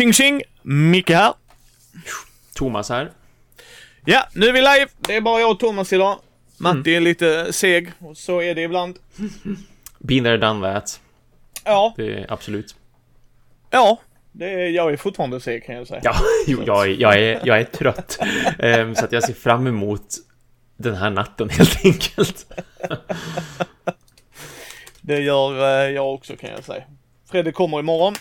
Tjing tjing! Micke här. Thomas här. Ja, nu är vi live. Det är bara jag och Thomas idag. Matti är lite seg, och så är det ibland. Been there, done that. Ja, Det är absolut. ja. Det är, jag är fortfarande seg kan jag säga. Ja, jo, jag, är, jag, är, jag är trött. Ehm, så att jag ser fram emot den här natten helt enkelt. Det gör eh, jag också kan jag säga. Fredrik kommer imorgon.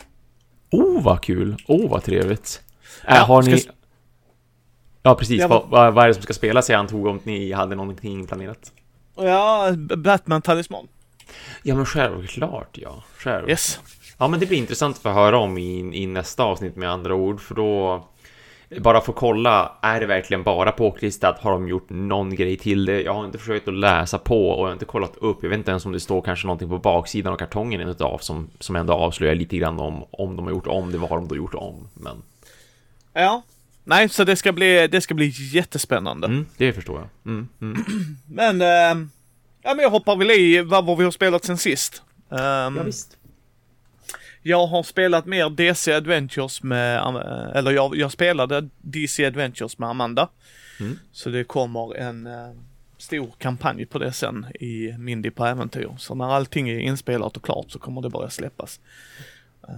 Oh, vad kul. Oh, vad trevligt. Äh, Ja, har ska ni... s- Ja, precis. Ja, vad, vad, är det som ska spelas? Jag antog om ni hade någonting planerat. Ja, B- Batman Talisman. Ja, men självklart, ja. Själv. Yes. Ja, men det blir intressant att få höra om i, i nästa avsnitt med andra ord, för då bara få kolla, är det verkligen bara påklistrat? Har de gjort någon grej till det? Jag har inte försökt att läsa på och jag har inte kollat upp. Jag vet inte ens om det står kanske någonting på baksidan av kartongen utav som, som ändå avslöjar lite grann om om de har gjort om det, vad har de då gjort om? Men Ja. Nej, så det ska bli, det ska bli jättespännande. mm, det förstår jag. Mm, mm. Men, eh, ja men jag hoppar väl i vad, vi har spelat sen sist. Ehm, Ja, visst. Jag har spelat mer DC Adventures med, eh, eller jag, jag spelade DC Adventures med Amanda. Mm. Så det kommer en eh, stor kampanj på det sen i Mindy på äventyr. Så när allting är inspelat och klart så kommer det börja släppas. Eh,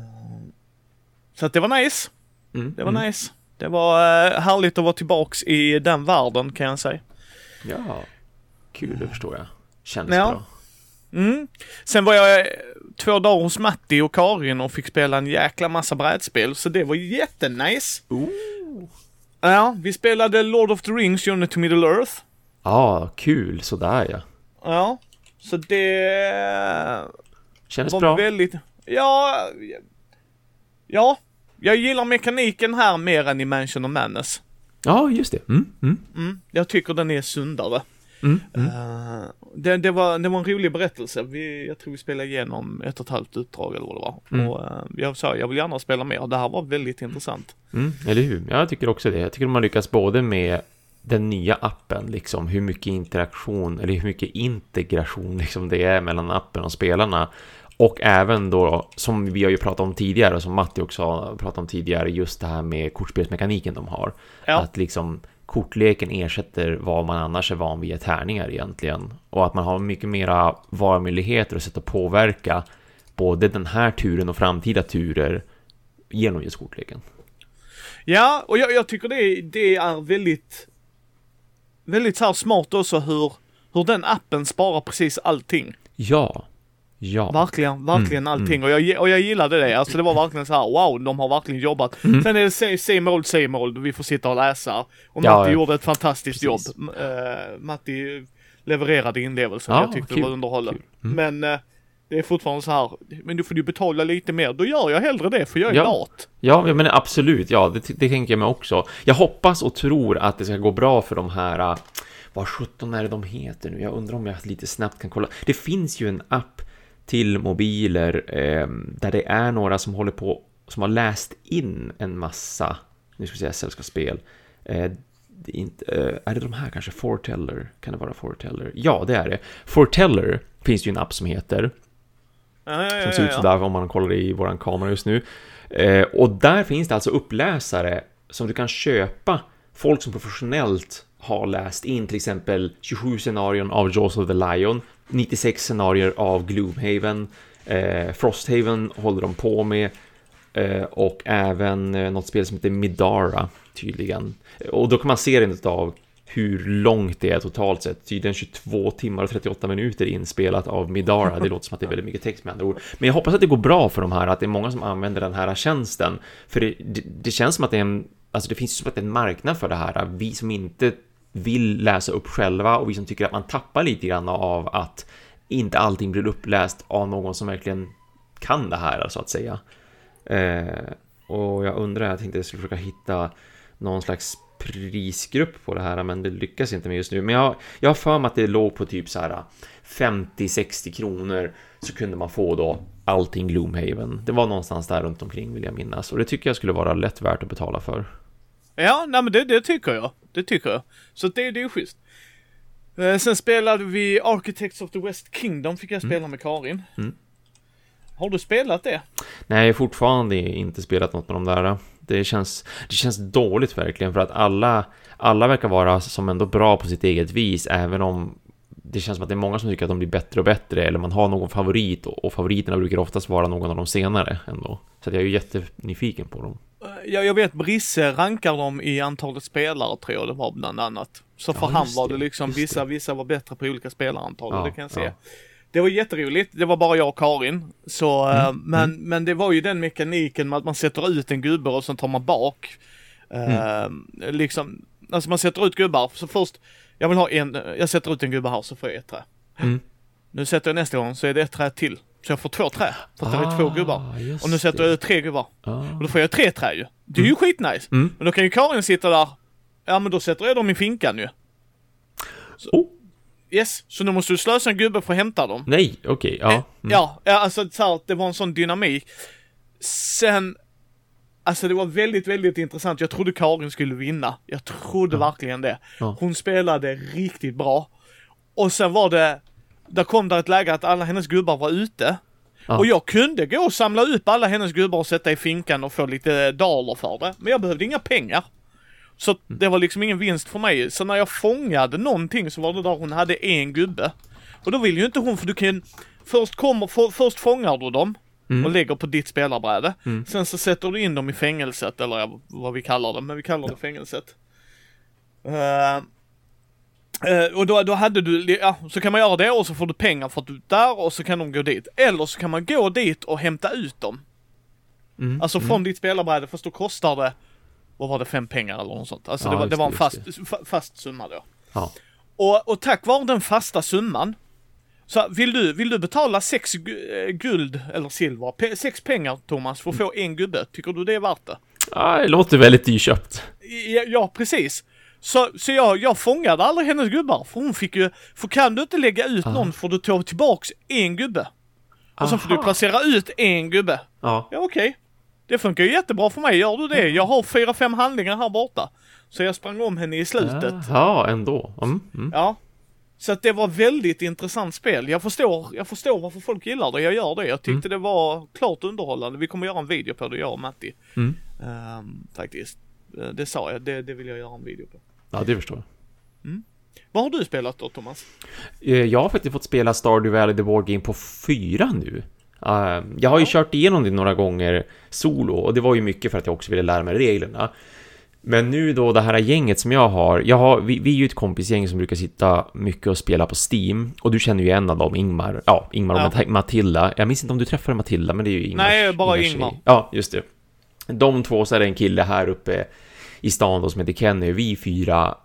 så att det var nice. Mm, Det var mm. nice. Det var eh, härligt att vara tillbaks i den världen kan jag säga. Ja, kul, det förstår jag. Kändes Ja. bra. Mm. Sen var jag eh, två dagar hos Matti och Karin och fick spela en jäkla massa brädspel, så det var jättenice. Ooh. Ja, vi spelade Lord of the Rings, Journey to Middle Earth. Ja, kul, sådär ja. Ja, så det Kändes var bra. väldigt... Ja, ja. Jag gillar mekaniken här mer än i Mansion of Madness. Ja, just det. Mm, mm, Mm, jag tycker den är sundare. Mm, mm. Eh, det, det, var, det var en rolig berättelse. Vi, jag tror vi spelade igenom ett och ett halvt utdrag eller vad det var. Mm. Och eh, jag sa, jag vill gärna spela mer. Det här var väldigt intressant. Mm, eller hur? Jag tycker också det. Jag tycker de har lyckats både med den nya appen, liksom hur mycket interaktion eller hur mycket integration liksom det är mellan appen och spelarna. Och även då, som vi har ju pratat om tidigare och som Matti också har pratat om tidigare, just det här med kortspelsmekaniken de har. Ja. Att liksom kortleken ersätter vad man annars är van vid tärningar egentligen. Och att man har mycket mera valmöjligheter och sätt att påverka både den här turen och framtida turer genom just kortleken. Ja, och jag, jag tycker det, det är väldigt, väldigt så smart också hur, hur den appen sparar precis allting. Ja, ja. Verkligen, verkligen Mm, allting. Och, jag, och jag gillade det. Alltså det var verkligen så här, wow, de har verkligen jobbat. Mm. Sen är det same old, same old. Vi får sitta och läsa. Och Matti ja. gjorde ett fantastiskt Precis. jobb. Uh, Matti levererade inlevelsen. Ja, jag tyckte kul, det var underhållet. kul. Mm. Men eh, det är fortfarande så här, men du får ju betala lite mer. Då gör jag hellre det, för jag är Ja. lat. Ja, men absolut, ja, det, det tänker jag mig också. Jag hoppas och tror att det ska gå bra för de här, äh, vad sjutton är det de heter nu? Jag undrar om jag lite snabbt kan kolla. Det finns ju en app till mobiler eh, där det är några som håller på, som har läst in en massa, nu ska vi säga sällskapsspel. Eh, det är, inte, eh, är det de här kanske? Foreteller? Kan det vara Foreteller? Ja, det är det. Foreteller finns det ju en app som heter. Ja, ja, ja, Som ser ut sådär om man kollar i våran kamera just nu. Eh, och där finns det alltså uppläsare som du kan köpa. Folk som professionellt har läst in till exempel 27 scenarion av Jaws of the Lion, 96 scenarier av Gloomhaven, eh, Frosthaven håller de på med eh, och även eh, något spel som heter Midara tydligen. Och då kan man se rent av hur långt det är totalt sett. Tydligen 22 timmar och 38 minuter inspelat av Midara. Det låter som att det är väldigt mycket text med andra ord. Men jag hoppas att det går bra för de här, att det är många som använder den här tjänsten. För det, det, det känns som att det är en, alltså det finns som att det är en marknad för det här. Vi som inte vill läsa upp själva och vi som tycker att man tappar lite grann av att inte allting blir uppläst av någon som verkligen kan det här, så att säga. Eh, och jag undrar, jag tänkte jag skulle försöka hitta någon slags prisgrupp på det här, men det lyckas inte med just nu. Men jag, jag har för mig att det låg på typ så här 50-60 kronor så kunde man få då allting Gloomhaven. Det var någonstans där runt omkring vill jag minnas och det tycker jag skulle vara lätt värt att betala för. Ja, nej men det, det tycker jag. Det tycker jag. Så det, det är ju schysst. Eh, sen spelade vi Architects of the West Kingdom, fick jag spela med Karin. Mm. Har du spelat det? Nej, jag har fortfarande inte spelat något med de där. Det känns, det känns dåligt verkligen för att alla, alla verkar vara som ändå bra på sitt eget vis, även om det känns som att det är många som tycker att de blir bättre och bättre, eller man har någon favorit och, och favoriterna brukar oftast vara någon av de senare ändå. Så jag är ju jättenyfiken på dem. Ja, jag vet Brisse rankar dem i antalet spelare tror jag det var bland annat. Så för Ja, han var det det, liksom, vissa, det. vissa var bättre på olika spelarantal, Ja, det kan jag se. ja. Det var jätteroligt, det var bara jag och Karin. Så, Mm, eh, men, men det var ju den mekaniken med att man sätter ut en gubbe och sen tar man bak. Eh, Liksom, alltså man sätter ut gubbar, så först, jag vill ha en, jag sätter ut en gubbe här så får jag ett trä. Mm. Nu sätter jag nästa gång så är det ett trä till. Så jag får två trä, för att det är två gubbar. Ah, just Och nu sätter jag ut tre gubbar. Ah. Och då får jag tre trä ju. Det är ju skitnice. Mm. Men då kan ju Karin sitta där. Ja men då sätter jag dem i finkan ju. Oh, Yes, så nu måste du slösa en gubbe för att hämta dem. nej, okej, ja. Mm. Ja, ja alltså så här, det var en sån dynamik. Sen, alltså det var väldigt, väldigt intressant. Jag trodde Karin skulle vinna. Jag trodde verkligen det. Ja. Hon spelade riktigt bra. Och sen var det, där kom där ett läge att alla hennes gubbar var ute. Ja. Och jag kunde gå och samla upp alla hennes gubbar och sätta i finkan och få lite daler för det. Men jag behövde inga pengar. Så det var liksom ingen vinst för mig. Så när jag fångade någonting så var det där hon hade en gubbe. Och då vill ju inte hon, för du kan Först kommer, för, först fångar du dem Mm. och lägger på ditt spelarbräde. Sen så sätter du in dem i fängelset, eller vad vi kallar det, men vi kallar det fängelset. Eh, eh, och då, då hade du, ja, så kan man göra det och så får du pengar för att du är där och så kan de gå dit. Eller så kan man gå dit och hämta ut dem. Mm. Alltså från ditt spelarbräde, fast då kostar det, vad var det, fem pengar eller något sånt. Alltså Ja, det, var, det var en fast, fast summa då. Ja. Och, och tack vare den fasta summan, så vill du, vill du betala sex eh, guld eller silver, pe- sex pengar Thomas, för att få en gubbe, tycker du det är värt det? Ah, det låter väldigt dyrköpt. Ja, ja precis. Så, så jag, jag fångade aldrig hennes gubbar, för hon fick ju, för kan du inte lägga ut någon får du ta tillbaks en gubbe. Och så får du Aha. placera ut en gubbe. Ja. Ja okej. Det funkar ju jättebra för mig, gör du det? Jag har fyra, fem handlingar här borta. Så jag sprang om henne i slutet. Ja, ändå. Mm. Mm. Ja. Så att det var väldigt intressant spel. Jag förstår, jag förstår varför folk gillar det, jag gör det. Jag tyckte det var klart underhållande. Vi kommer göra en video på det, jag och Matti. Mm. Ehm, faktiskt. Eh, Det sa jag, det, det vill jag göra en video på. Ja, det förstår jag. Vad har du spelat då Thomas? Eh, Jag har faktiskt fått spela Stardew Valley The Board Game på fyra nu. Eh, Jag har ju kört igenom det några gånger solo och det var ju mycket för att jag också ville lära mig reglerna. Men nu då det här gänget som jag har, jag har vi, vi är ju ett kompisgäng som brukar sitta mycket och spela på Steam och du känner ju en av dem, Ingmar, ja, Ingmar och Ja. Mat- Matilda. Jag minns inte om du träffade Matilda, men det är ju Ingmars, Nej, bara Ingmar. Ja, just det. De två, så är det en kille här uppe i stan då som heter Kenny. Vi fyra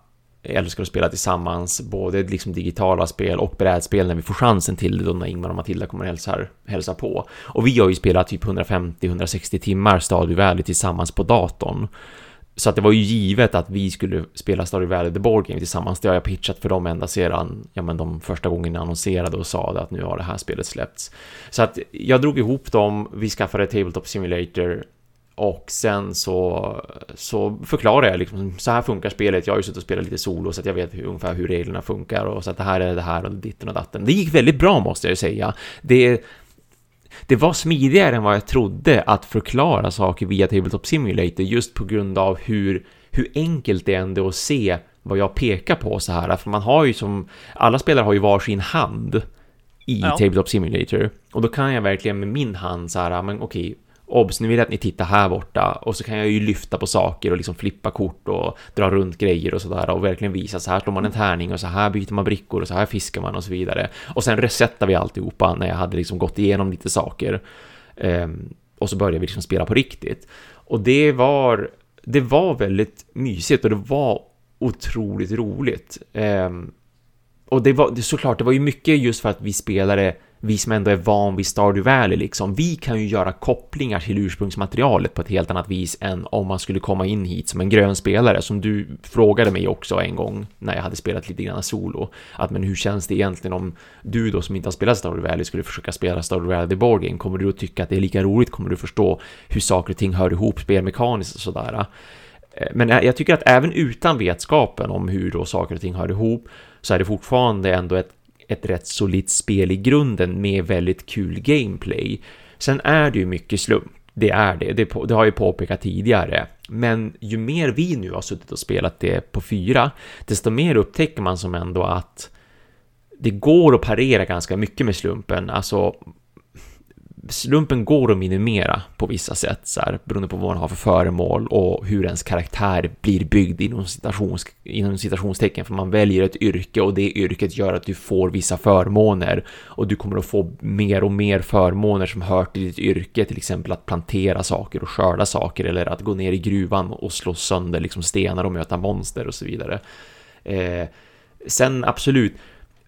älskar att spela tillsammans, både liksom digitala spel och brädspel när vi får chansen till det då när Ingmar och Matilda kommer och hälsar, hälsar på. Och vi har ju spelat typ 150-160 timmar Stardew Valley tillsammans på datorn. Så att det var ju givet att vi skulle spela Stardew Valley The Board Game tillsammans. Det har jag pitchat för dem ända sedan, ja men de första gångerna annonserade och sa att nu har det här spelet släppts. Så att jag drog ihop dem, vi skaffade Tabletop Simulator och sen så, så förklarar jag liksom, så här funkar spelet. Jag har ju suttit och spelat lite solo så att jag vet hur, ungefär hur reglerna funkar och så att det här är det här och ditten och datten. Det gick väldigt bra måste jag ju säga. Det, det var smidigare än vad jag trodde att förklara saker via Tabletop Simulator just på grund av hur, hur enkelt det ändå är att se vad jag pekar på så här. För man har ju som, alla spelare har ju varsin hand i Ja. Tabletop Simulator. Och då kan jag verkligen med min hand så här, men okej, obs, nu vill jag att ni tittar här borta. Och så kan jag ju lyfta på saker och liksom flippa kort och dra runt grejer och sådär och verkligen visa så här slår man en tärning och så här byter man brickor och så här fiskar man och så vidare. Och sen resetar vi alltihopa när jag hade liksom gått igenom lite saker. Ehm, och så började vi liksom spela på riktigt. Och det var, det var väldigt mysigt och det var otroligt roligt. Ehm, och det var det, såklart, det var ju mycket just för att vi spelare, vi som ändå är van vid Stardew Valley liksom, vi kan ju göra kopplingar till ursprungsmaterialet på ett helt annat vis än om man skulle komma in hit som en grön spelare, som du frågade mig också en gång när jag hade spelat lite grann solo. Att men hur känns det egentligen om du då som inte har spelat Stardew Valley skulle försöka spela Stardew Valley The Board Game? Kommer du att tycka att det är lika roligt? Kommer du förstå hur saker och ting hör ihop spelmekaniskt och sådär? Eh, men jag tycker att även utan vetskapen om hur då saker och ting hör ihop så är det fortfarande ändå ett, ett rätt solitt spel i grunden med väldigt kul gameplay. Sen är det ju mycket slump. Det är det. det. Det har jag ju påpekat tidigare. Men ju mer vi nu har suttit och spelat det på fyra, desto mer upptäcker man som ändå att det går att parera ganska mycket med slumpen. Alltså, slumpen går att minimera på vissa sätt, så här, beroende på vad man har för föremål och hur ens karaktär blir byggd inom, citations, inom citationstecken, för man väljer ett yrke och det yrket gör att du får vissa förmåner och du kommer att få mer och mer förmåner som hör till ditt yrke, till exempel att plantera saker och skörda saker eller att gå ner i gruvan och slå sönder liksom stenar och möta monster och så vidare. Eh, sen absolut,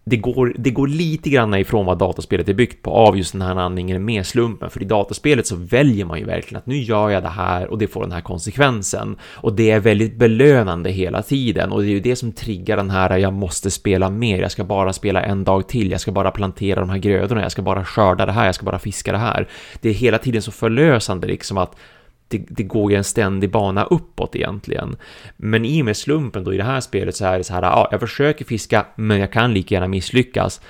det går, det går lite grann ifrån vad dataspelet är byggt på av just den här andningen med slumpen, för i dataspelet så väljer man ju verkligen att nu gör jag det här och det får den här konsekvensen. Och det är väldigt belönande hela tiden. Och det är ju det som triggar den här jag måste spela mer, jag ska bara spela en dag till, jag ska bara plantera de här grödorna, jag ska bara skörda det här, jag ska bara fiska det här. Det är hela tiden så förlösande liksom att det, det, går ju en ständig bana uppåt egentligen. Men i och med slumpen då i det här spelet så är det så här, ja, jag försöker fiska, men jag kan lika gärna misslyckas.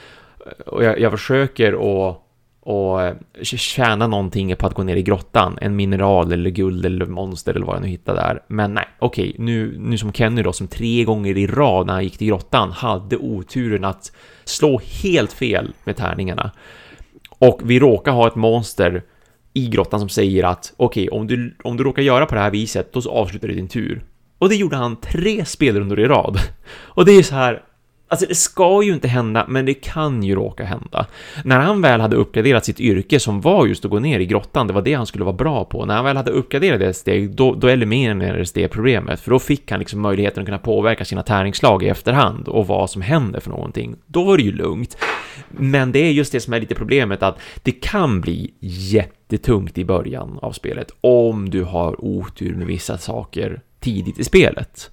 Och jag, jag försöker att och eh, tjäna någonting på att gå ner i grottan, en mineral eller guld eller monster eller vad jag nu hittar där. Men nej, okej, nu, nu som Kenny då, som tre gånger i rad när han gick till grottan hade oturen att slå helt fel med tärningarna. Och vi råkar ha ett monster i grottan som säger att okej, okay, om, du, om du råkar göra på det här viset, då så avslutar du din tur. Och det gjorde han tre spelrundor i rad. Och det är så här, Alltså det ska ju inte hända, men det kan ju råka hända. När han väl hade uppgraderat sitt yrke som var just att gå ner i grottan, det var det han skulle vara bra på. När han väl hade uppgraderat det steg, då, då eliminerades det problemet, för då fick han liksom möjligheten att kunna påverka sina tärningsslag i efterhand och vad som händer för någonting. Då var det ju lugnt. Men det är just det som är lite problemet, att det kan bli jättetungt i början av spelet om du har otur med vissa saker tidigt i spelet.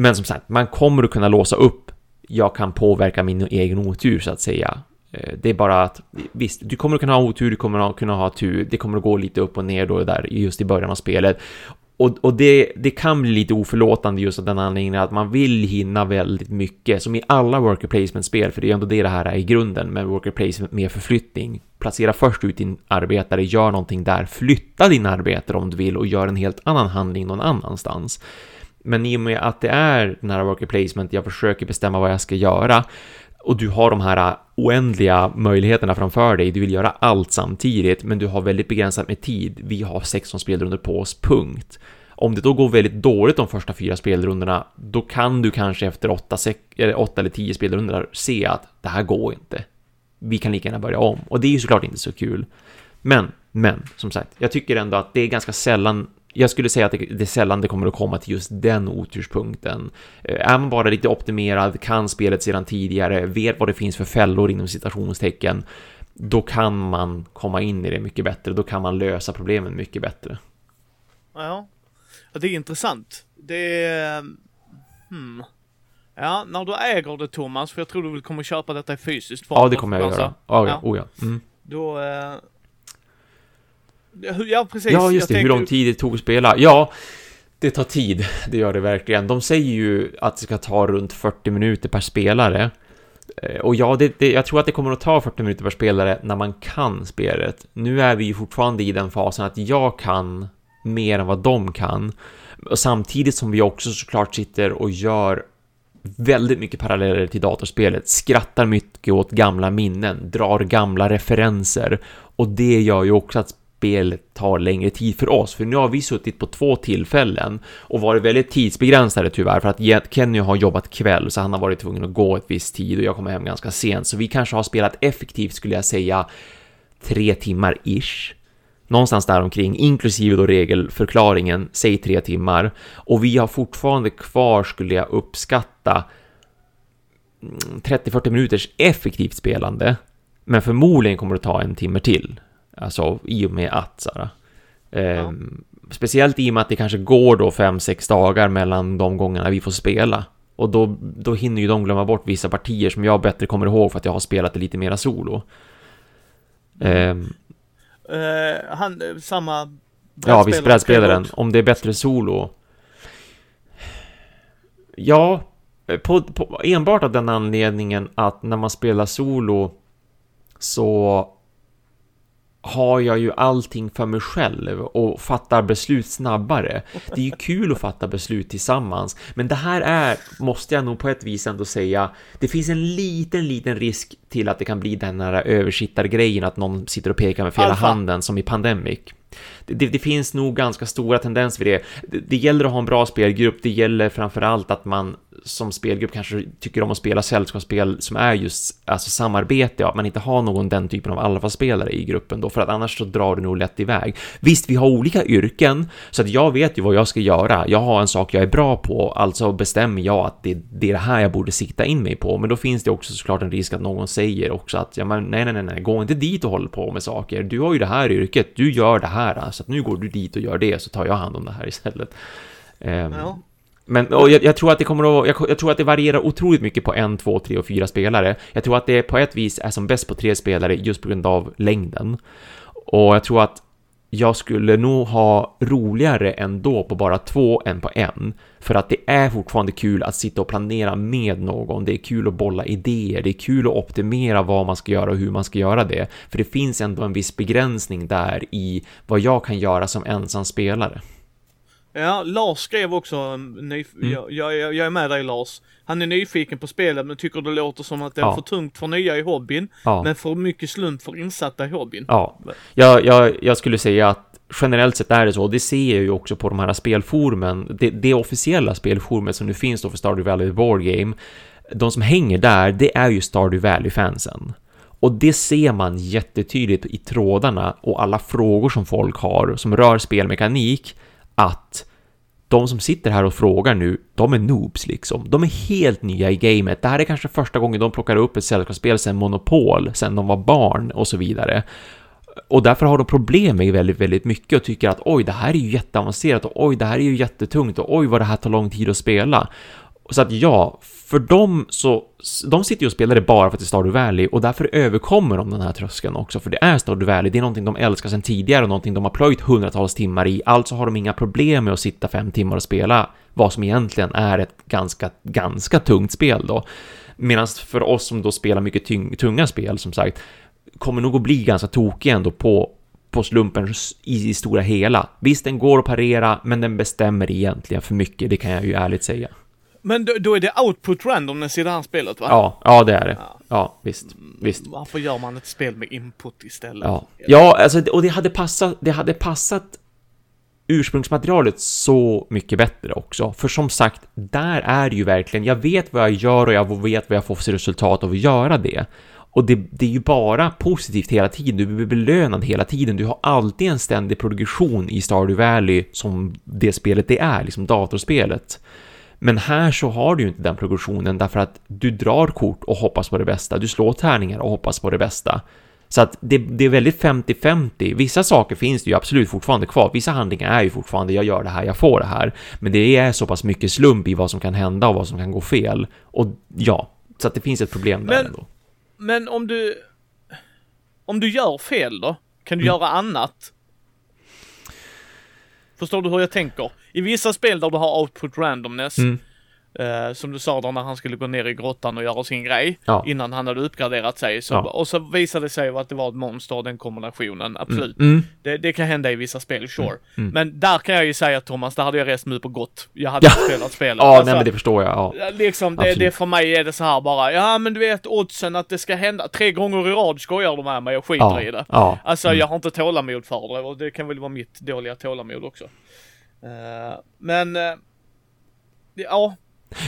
Men som sagt, man kommer att kunna låsa upp. Jag kan påverka min egen otur så att säga. Eh, det är bara att visst, du kommer att kunna ha otur, du kommer att kunna ha tur. Det kommer att gå lite upp och ner då där just i början av spelet. Och, och det, det kan bli lite oförlåtande just av den anledningen att man vill hinna väldigt mycket, som i alla worker placement-spel, för det är ändå det det här är i grunden med worker placement med förflyttning. Placera först ut din arbetare, gör någonting där, flytta din arbetare om du vill och gör en helt annan handling någon annanstans. Men i och med att det är den här worker placement, jag försöker bestämma vad jag ska göra och du har de här oändliga möjligheterna framför dig. Du vill göra allt samtidigt, men du har väldigt begränsat med tid. Vi har 16 spelrundor på oss, punkt. Om det då går väldigt dåligt de första fyra spelrundorna, då kan du kanske efter 8, eller 8 eller 10 spelrundor se att det här går inte. Vi kan lika gärna börja om. Och det är ju såklart inte så kul. Men, men, som sagt, jag tycker ändå att det är ganska sällan jag skulle säga att det, det sällan det kommer att komma till just den oturspunkten. Eh, är man bara lite optimerad, kan spelet sedan tidigare, vet vad det finns för fällor inom citationstecken, då kan man komma in i det mycket bättre, då kan man lösa problemen mycket bättre. Ja, det är intressant. Det är... Hmm. Ja, när du äger det Thomas, för jag tror du vill komma och köpa detta i fysiskt form. Ja, det kommer jag göra. Oh, ja. Oh, ja. Mm. Då, eh, Ja, precis. Ja, just det. Hur lång tid det tog att spela. Ja, det tar tid. Det gör det verkligen. De säger ju att det ska ta runt 40 minuter per spelare. Eh, och ja, det, det, jag tror att det kommer att ta 40 minuter per spelare när man kan spelet. Nu är vi ju fortfarande i den fasen att jag kan mer än vad de kan. Och samtidigt som vi också såklart sitter och gör väldigt mycket paralleller till datorspelet, skrattar mycket åt gamla minnen, drar gamla referenser och det gör ju också att spel tar längre tid för oss, för nu har vi suttit på två tillfällen och varit väldigt tidsbegränsade tyvärr, för att Kenny har jobbat kväll, så han har varit tvungen att gå ett visst tid och jag kommer hem ganska sent, så vi kanske har spelat effektivt skulle jag säga tre timmar ish. Någonstans där omkring, inklusive då regelförklaringen, säg tre timmar. Och vi har fortfarande kvar, skulle jag uppskatta, mm, 30-40 minuters effektivt spelande. Men förmodligen kommer det ta en timme till. Alltså i och med att så här, eh, ja. Speciellt i och med att det kanske går då 5-6 dagar mellan de gångerna vi får spela. Och då, då hinner ju de glömma bort vissa partier som jag bättre kommer ihåg för att jag har spelat det lite mera solo. Eh, uh, han, samma Ja, visst brädspelaren. Om det är bättre solo. Ja, på, på, enbart av den anledningen att när man spelar solo så har jag ju allting för mig själv och fattar beslut snabbare. Det är ju kul att fatta beslut tillsammans, men det här är, måste jag nog på ett vis ändå säga, det finns en liten, liten risk till att det kan bli den här översittargrejen, att någon sitter och pekar med fel handen som i Pandemic det, det, finns nog ganska stora tendenser vid det. det. det. gäller att ha en bra spelgrupp, det gäller framför allt att man som spelgrupp kanske tycker om att spela sällskapsspel som är just alltså samarbete, att man inte har någon den typen av alfaspelare i gruppen då, för att annars så drar det nog lätt iväg. Visst, vi har olika yrken, så att jag vet ju vad jag ska göra. Jag har en sak jag är bra på, alltså bestämmer jag att det, det är det här jag borde sikta in mig på, men då finns det också såklart en risk att någon säger också att ja, men nej, nej, nej, nej, gå inte dit och håll på med saker. Du har ju det här yrket, du gör det här, så att nu går du dit och gör det, så tar jag hand om det här istället. Um, ja. Men och jag, jag, tror att det kommer att, jag, jag, tror att det varierar otroligt mycket på en, två, tre och fyra spelare. Jag tror att det på ett vis är som bäst på tre spelare just på grund av längden. Och jag tror att jag skulle nog ha roligare ändå på bara två än på en. För att det är fortfarande kul att sitta och planera med någon. Det är kul att bolla idéer. Det är kul att optimera vad man ska göra och hur man ska göra det. För det finns ändå en viss begränsning där i vad jag kan göra som ensam spelare. Ja, Lars skrev också, mm. jag, jag, jag, är med dig Lars. Han är nyfiken på spelet men tycker det låter som att det är ja. för tungt för nya i hobbyn. Ja. Men för mycket slump för insatta i hobbyn. Ja, jag, jag, jag skulle säga att generellt sett är det så, och det ser jag ju också på de här spelforumen, det, det officiella spelforumet som nu finns då för Stardew Valley Board Game, de som hänger där, det är ju Stardew Valley-fansen. Och det ser man jättetydligt i trådarna och alla frågor som folk har som rör spelmekanik, att de som sitter här och frågar nu, de är noobs liksom. De är helt nya i gamet. Det här är kanske första gången de plockar upp ett sällskapsspel sen Monopol, sen de var barn och så vidare. Och därför har de problem med väldigt, väldigt mycket och tycker att oj, det här är ju jätteavancerat och oj, det här är ju jättetungt och oj, vad det här tar lång tid att spela. Så att ja, för dem så, de sitter ju och spelar det bara för att det är Stardew Valley och därför överkommer de den här tröskeln också, för det är Stardew Valley, det är någonting de älskar sedan tidigare och någonting de har plöjt hundratals timmar i, alltså har de inga problem med att sitta fem timmar och spela vad som egentligen är ett ganska, ganska tungt spel då. Medan för oss som då spelar mycket tunga spel, som sagt, kommer nog att bli ganska tokiga ändå på på slumpen i, i stora hela. Visst, den går att parera, men den bestämmer egentligen för mycket, det kan jag ju ärligt säga. Men då, då, är det output randomness i det här spelet va? Ja, ja det är det. Ja, ja visst, visst. Varför gör man ett spel med input istället? Ja, ja alltså, och det hade passat, det hade passat ursprungsmaterialet så mycket bättre också. För som sagt, där är det ju verkligen, jag vet vad jag gör och jag vet vad jag får för resultat av att göra det. Och det, det, är ju bara positivt hela tiden, du blir belönad hela tiden, du har alltid en ständig progression i Stardew Valley som det spelet det är, liksom datorspelet. Men här så har du ju inte den progressionen därför att du drar kort och hoppas på det bästa. Du slår tärningar och hoppas på det bästa. Så att det, det är väldigt 50-50. Vissa saker finns det ju absolut fortfarande kvar. Vissa handlingar är ju fortfarande jag gör det här, jag får det här. Men det är så pass mycket slump i vad som kan hända och vad som kan gå fel. Och ja, så att det finns ett problem där men, ändå. Men om du... Om du gör fel då? Kan du mm. göra annat? Förstår du hur jag tänker? I vissa spel där du har output randomness, mm. Uh, som du sa då när han skulle gå ner i grottan och göra sin grej ja. innan han hade uppgraderat sig. Så, ja. Och så visade det sig att det var ett monster, den kombinationen, absolut. Mm. Mm. Det, det, kan hända i vissa spel, sure. Mm. mm. Men där kan jag ju säga Thomas, där hade jag rest mig upp och gått. Jag hade ja. spelat spelet. Ja, alltså, nej men det förstår jag. Ja. Liksom, det, det, för mig är det så här bara, ja men du vet oddsen att det ska hända, tre gånger i rad skojar de med mig och skiter ja. i det. Ja. Alltså mm. jag har inte tålamod för det och det kan väl vara mitt dåliga tålamod också. Uh, men, uh, ja,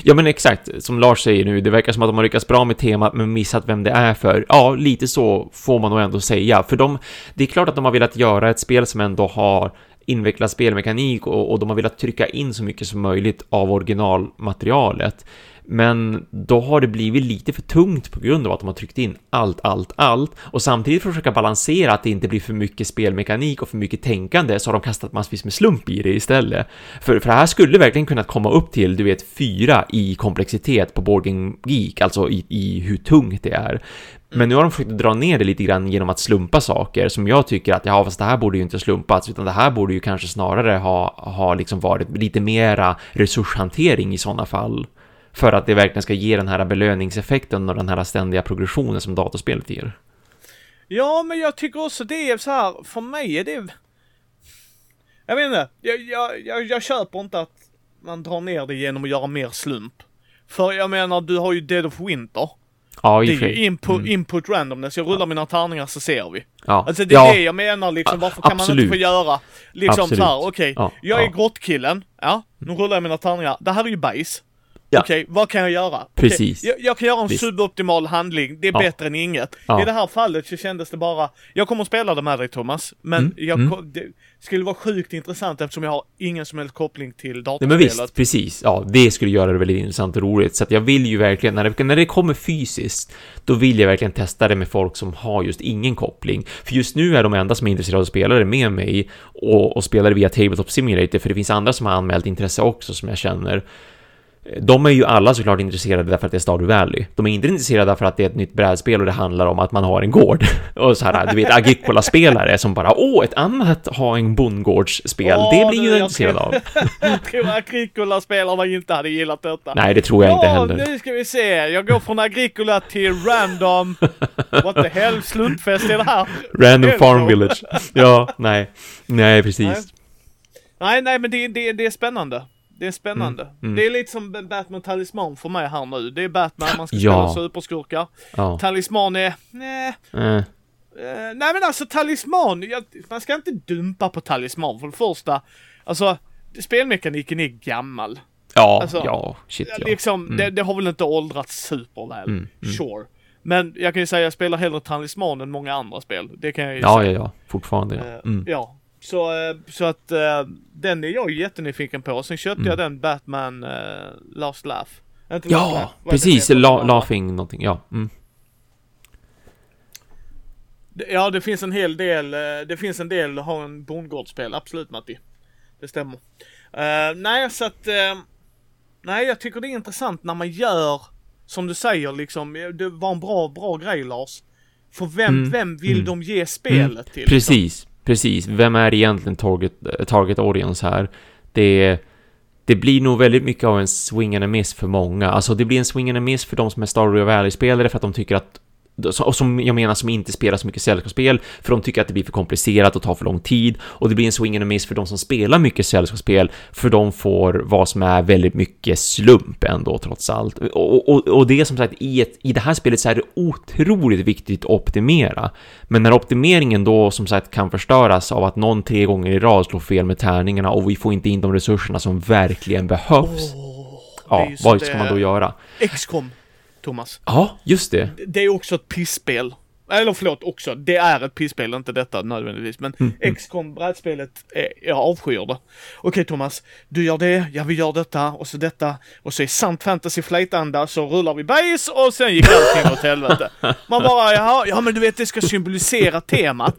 Ja men exakt, som Lars säger nu, det verkar som att de har lyckats bra med temat men missat vem det är för. Ja, lite så får man nog ändå säga, för de, det är klart att de har velat göra ett spel som ändå har invecklad spelmekanik och, och de har velat trycka in så mycket som möjligt av originalmaterialet. Men då har det blivit lite för tungt på grund av att de har tryckt in allt, allt, allt och samtidigt försöka balansera att det inte blir för mycket spelmekanik och för mycket tänkande så har de kastat massvis med slump i det istället. För, för det här skulle verkligen kunna komma upp till, du vet, fyra i komplexitet på Boarding Geek, alltså i, i hur tungt det är. Men nu har de försökt dra ner det lite grann genom att slumpa saker som jag tycker att ja, fast det här borde ju inte slumpats utan det här borde ju kanske snarare ha, ha liksom varit lite mera resurshantering i sådana fall. För att det verkligen ska ge den här belöningseffekten och den här ständiga progressionen som datorspelet ger. Ja, men jag tycker också det är så här, för mig är det... Jag vet inte, jag, jag, jag, jag köper inte att man drar ner det genom att göra mer slump. För jag menar, du har ju Dead of Winter. Ja, Det är ju input, Mm. input randomness. Jag rullar mina tärningar så ser vi. Ja. Alltså det är ja. det jag menar liksom. Ja, Varför kan man absolut. inte få göra liksom Absolut. så här, okej, Ja, jag är ja. grottkillen. Ja, nu rullar jag mina tärningar. Det här är ju bajs. Ja. Okej, vad kan jag göra? Precis. Jag, jag kan göra en Visst. suboptimal handling. Det är Ja. bättre än inget. Ja. I det här fallet så kändes det bara, jag kommer att spela det med dig Thomas, men Mm, jag, mm. det skulle vara sjukt intressant eftersom jag har ingen som helst koppling till Nej, datorspelet. men visst, precis. Ja, det skulle göra det väldigt intressant och roligt. Så att jag vill ju verkligen, när det, när det kommer fysiskt, då vill jag verkligen testa det med folk som har just ingen koppling. För just nu är de enda som är intresserade av att spela det med mig och, och spelar det via Tabletop Simulator, för det finns andra som har anmält intresse också som jag känner. De är ju alla såklart intresserade därför att det är Stardew Valley. De är inte intresserade därför att det är ett nytt brädspel och det handlar om att man har en gård. Och så här, du vet, Agricola-spelare som bara åh, ett annat ha en bondgårdsspel, Åh, det blir ju jag intresserad av. jag tror Agricola-spelarna inte hade gillat detta. Nej, det tror jag inte Ja, heller. nu ska vi se. Jag går från Agricola till random... What the hell? Slumpfest är det här? Random. Farm Village. Ja, nej. Nej, precis. Nej. Nej, nej, men det, det, det är spännande. Det är spännande. mm. Det är lite som Batman Talisman för mig här nu. Det är Batman, man ska Ja. spela superskurkar. Ja. Talisman är... Nej, Eh, eh, nej men alltså talisman, jag, man ska inte dumpa på talisman för det första. Alltså, spelmekaniken är gammal. ja, Alltså, ja, shit ja. Liksom, Mm. det, det har väl inte åldrats superväl. Mm, mm. Sure. Men jag kan ju säga jag spelar hellre talisman än många andra spel. Det kan jag ju Ja, säga. ja, ja. Fortfarande ja. Eh, Mm. Ja, så, eh, så att eh, den är jag jättenyfiken på. Sen köpte jag den Batman uh, Last Laugh. Inte Laugh, Mm. Ja, det precis. La laughing någonting, ja. Mm. Ja, det finns en hel del, det finns en del har en bondgårdsspel, absolut Matti. Det stämmer. Eh, nej, så att, eh, nej jag tycker det är intressant när man gör, som du säger liksom, det var en bra, bra grej Lars. För vem, Mm, vem vill mm. de ge spelet till? liksom? Precis. Vem är egentligen target, target audience här? Det, det blir nog väldigt mycket av en swing and a miss för många. Alltså det blir en swing and a miss för de som är Stardew Valley-spelare för att de tycker att och som jag menar som inte spelar så mycket sällskapsspel för de tycker att det blir för komplicerat och tar för lång tid och det blir en swing and a miss för de som spelar mycket sällskapsspel för de får vad som är väldigt mycket slump ändå trots allt. Och, och, och det är som sagt i, ett, i det här spelet så är det otroligt viktigt att optimera. Men när optimeringen då som sagt kan förstöras av att någon tre gånger i rad slår fel med tärningarna och vi får inte in de resurserna som verkligen behövs. Det ja, vad ska man då göra? XCOM, Thomas. Ja, just det Det är också ett pissspel. Eller förlåt, också. Det är ett pissspel, inte detta nödvändigtvis. Men Mm, XCOM, brädspelet, är, jag avskyr det. Okej Thomas, du gör det, ja vi gör detta och så detta. Och så i sant fantasy flight-anda så rullar vi bajs och sen gick allting åt helvete. Man bara, jaha, ja men du vet det ska symbolisera temat.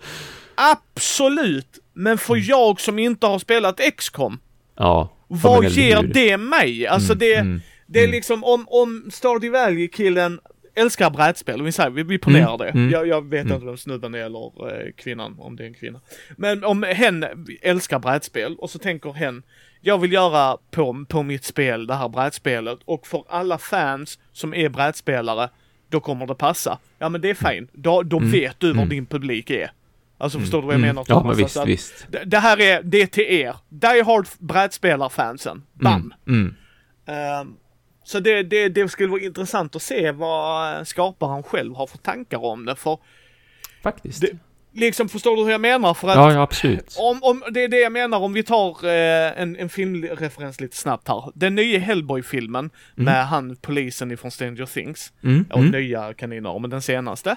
Absolut! Men för jag som inte har spelat XCOM, Ja. vad ger det mig? Alltså Mm, det, mm, det är mm. liksom om, om Stardew Valley-killen älskar brädspel, vi säger, vi, vi ponerar det. mm, Jag, jag vet mm. inte vem snubben är eller eh, kvinnan, om det är en kvinna. Men om hen älskar brädspel och så tänker hen, jag vill göra på, på mitt spel det här brädspelet och för alla fans som är brädspelare, då kommer det passa. Ja men det är fint, då, då Mm, vet du vad mm. din publik är. Alltså förstår du vad jag Mm. menar Ja, men visst, Alltså att visst. det, det här är, det är till er. Die Hard brädspelarfansen. Bam! Mm, mm. Ehm, så det, det, det skulle vara intressant att se vad skaparen själv har för tankar om det. För Faktiskt. det, liksom, förstår du hur jag menar? För att Ja, ja, absolut. om, om, det är det jag menar om vi tar eh, en, en filmreferens lite snabbt här. Den nya Hellboy-filmen med han polisen ifrån Stranger Things. Mm, Och mm. nya kaniner, men den senaste.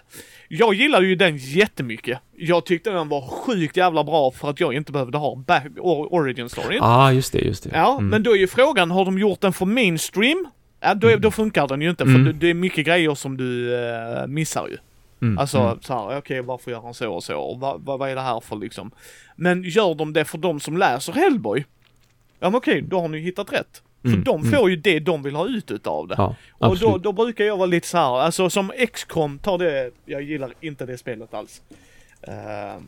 Jag gillar ju den jättemycket. Jag tyckte den var sjukt jävla bra för att jag inte behövde ha back, or, origin story. Ah, just det, just det. Ja, Mm. men då är ju frågan, har de gjort den för mainstream? Ja, då, då funkar den ju inte, för Mm. det, det är mycket grejer som du eh, missar ju. Mm, Alltså mm. så här, okej varför gör han så och så? Och vad, vad, vad är det här för liksom? Men gör de det för de som läser Hellboy? Ja men okej, då har ni hittat rätt. För Mm, de mm. får ju det de vill ha ut utav det. Ja, och då, då brukar jag vara lite så här, alltså som XCOM, tar det, jag gillar inte det spelet alls. Uh,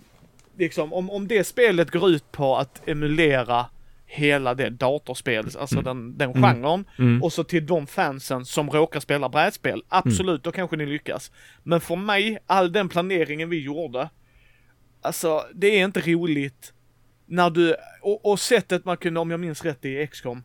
liksom om, om det spelet går ut på att emulera hela det datorspels, alltså den, den genren. Mm. Och så till de fansen som råkar spela brädspel, absolut, då kanske ni lyckas. Men för mig, all den planeringen vi gjorde, alltså det är inte roligt när du, och, och sättet man kunde, om jag minns rätt i XCOM,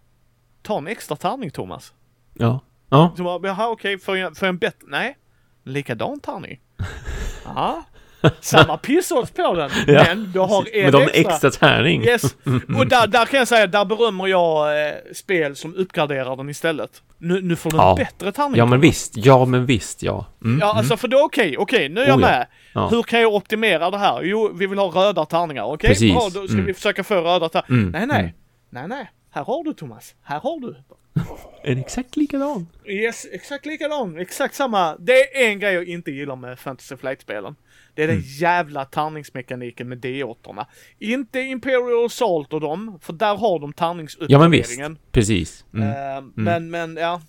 ta en extra tärning Thomas. Ja. Ja. Så bara, jaha okej, får jag, får jag en bättre, nej, likadan tärning. Ja, samma pissodds på den, Ja, men du har en Men de extra. extra tärning. Yes, och där, där kan jag säga, där berömmer jag eh, spel som uppgraderar den istället. Nu, nu får du en Ja. bättre tärning. Ja, men visst. Ja, men visst, ja. Mm. Ja, alltså för då okej, okej, nu är jag Oh, med. Ja. Hur kan jag optimera det här? Jo, vi vill ha röda tärningar, okej? Precis. Bra, då ska Mm. vi försöka få röda tärningar. Mm, Nej, nej, mm. nej, nej. Här har du Thomas, här har du. En exakt likadan. Yes, exakt likadan, exakt samma. Det är en grej jag inte gillar med Fantasy Flight-spelen. Det är den Mm. jävla tärningsmekaniken med D8orna. Inte Imperial Assault och dem, för där har de Ja, tärningsuppgraderingen. men visst. Precis. Mm. Eh, Men, men ja.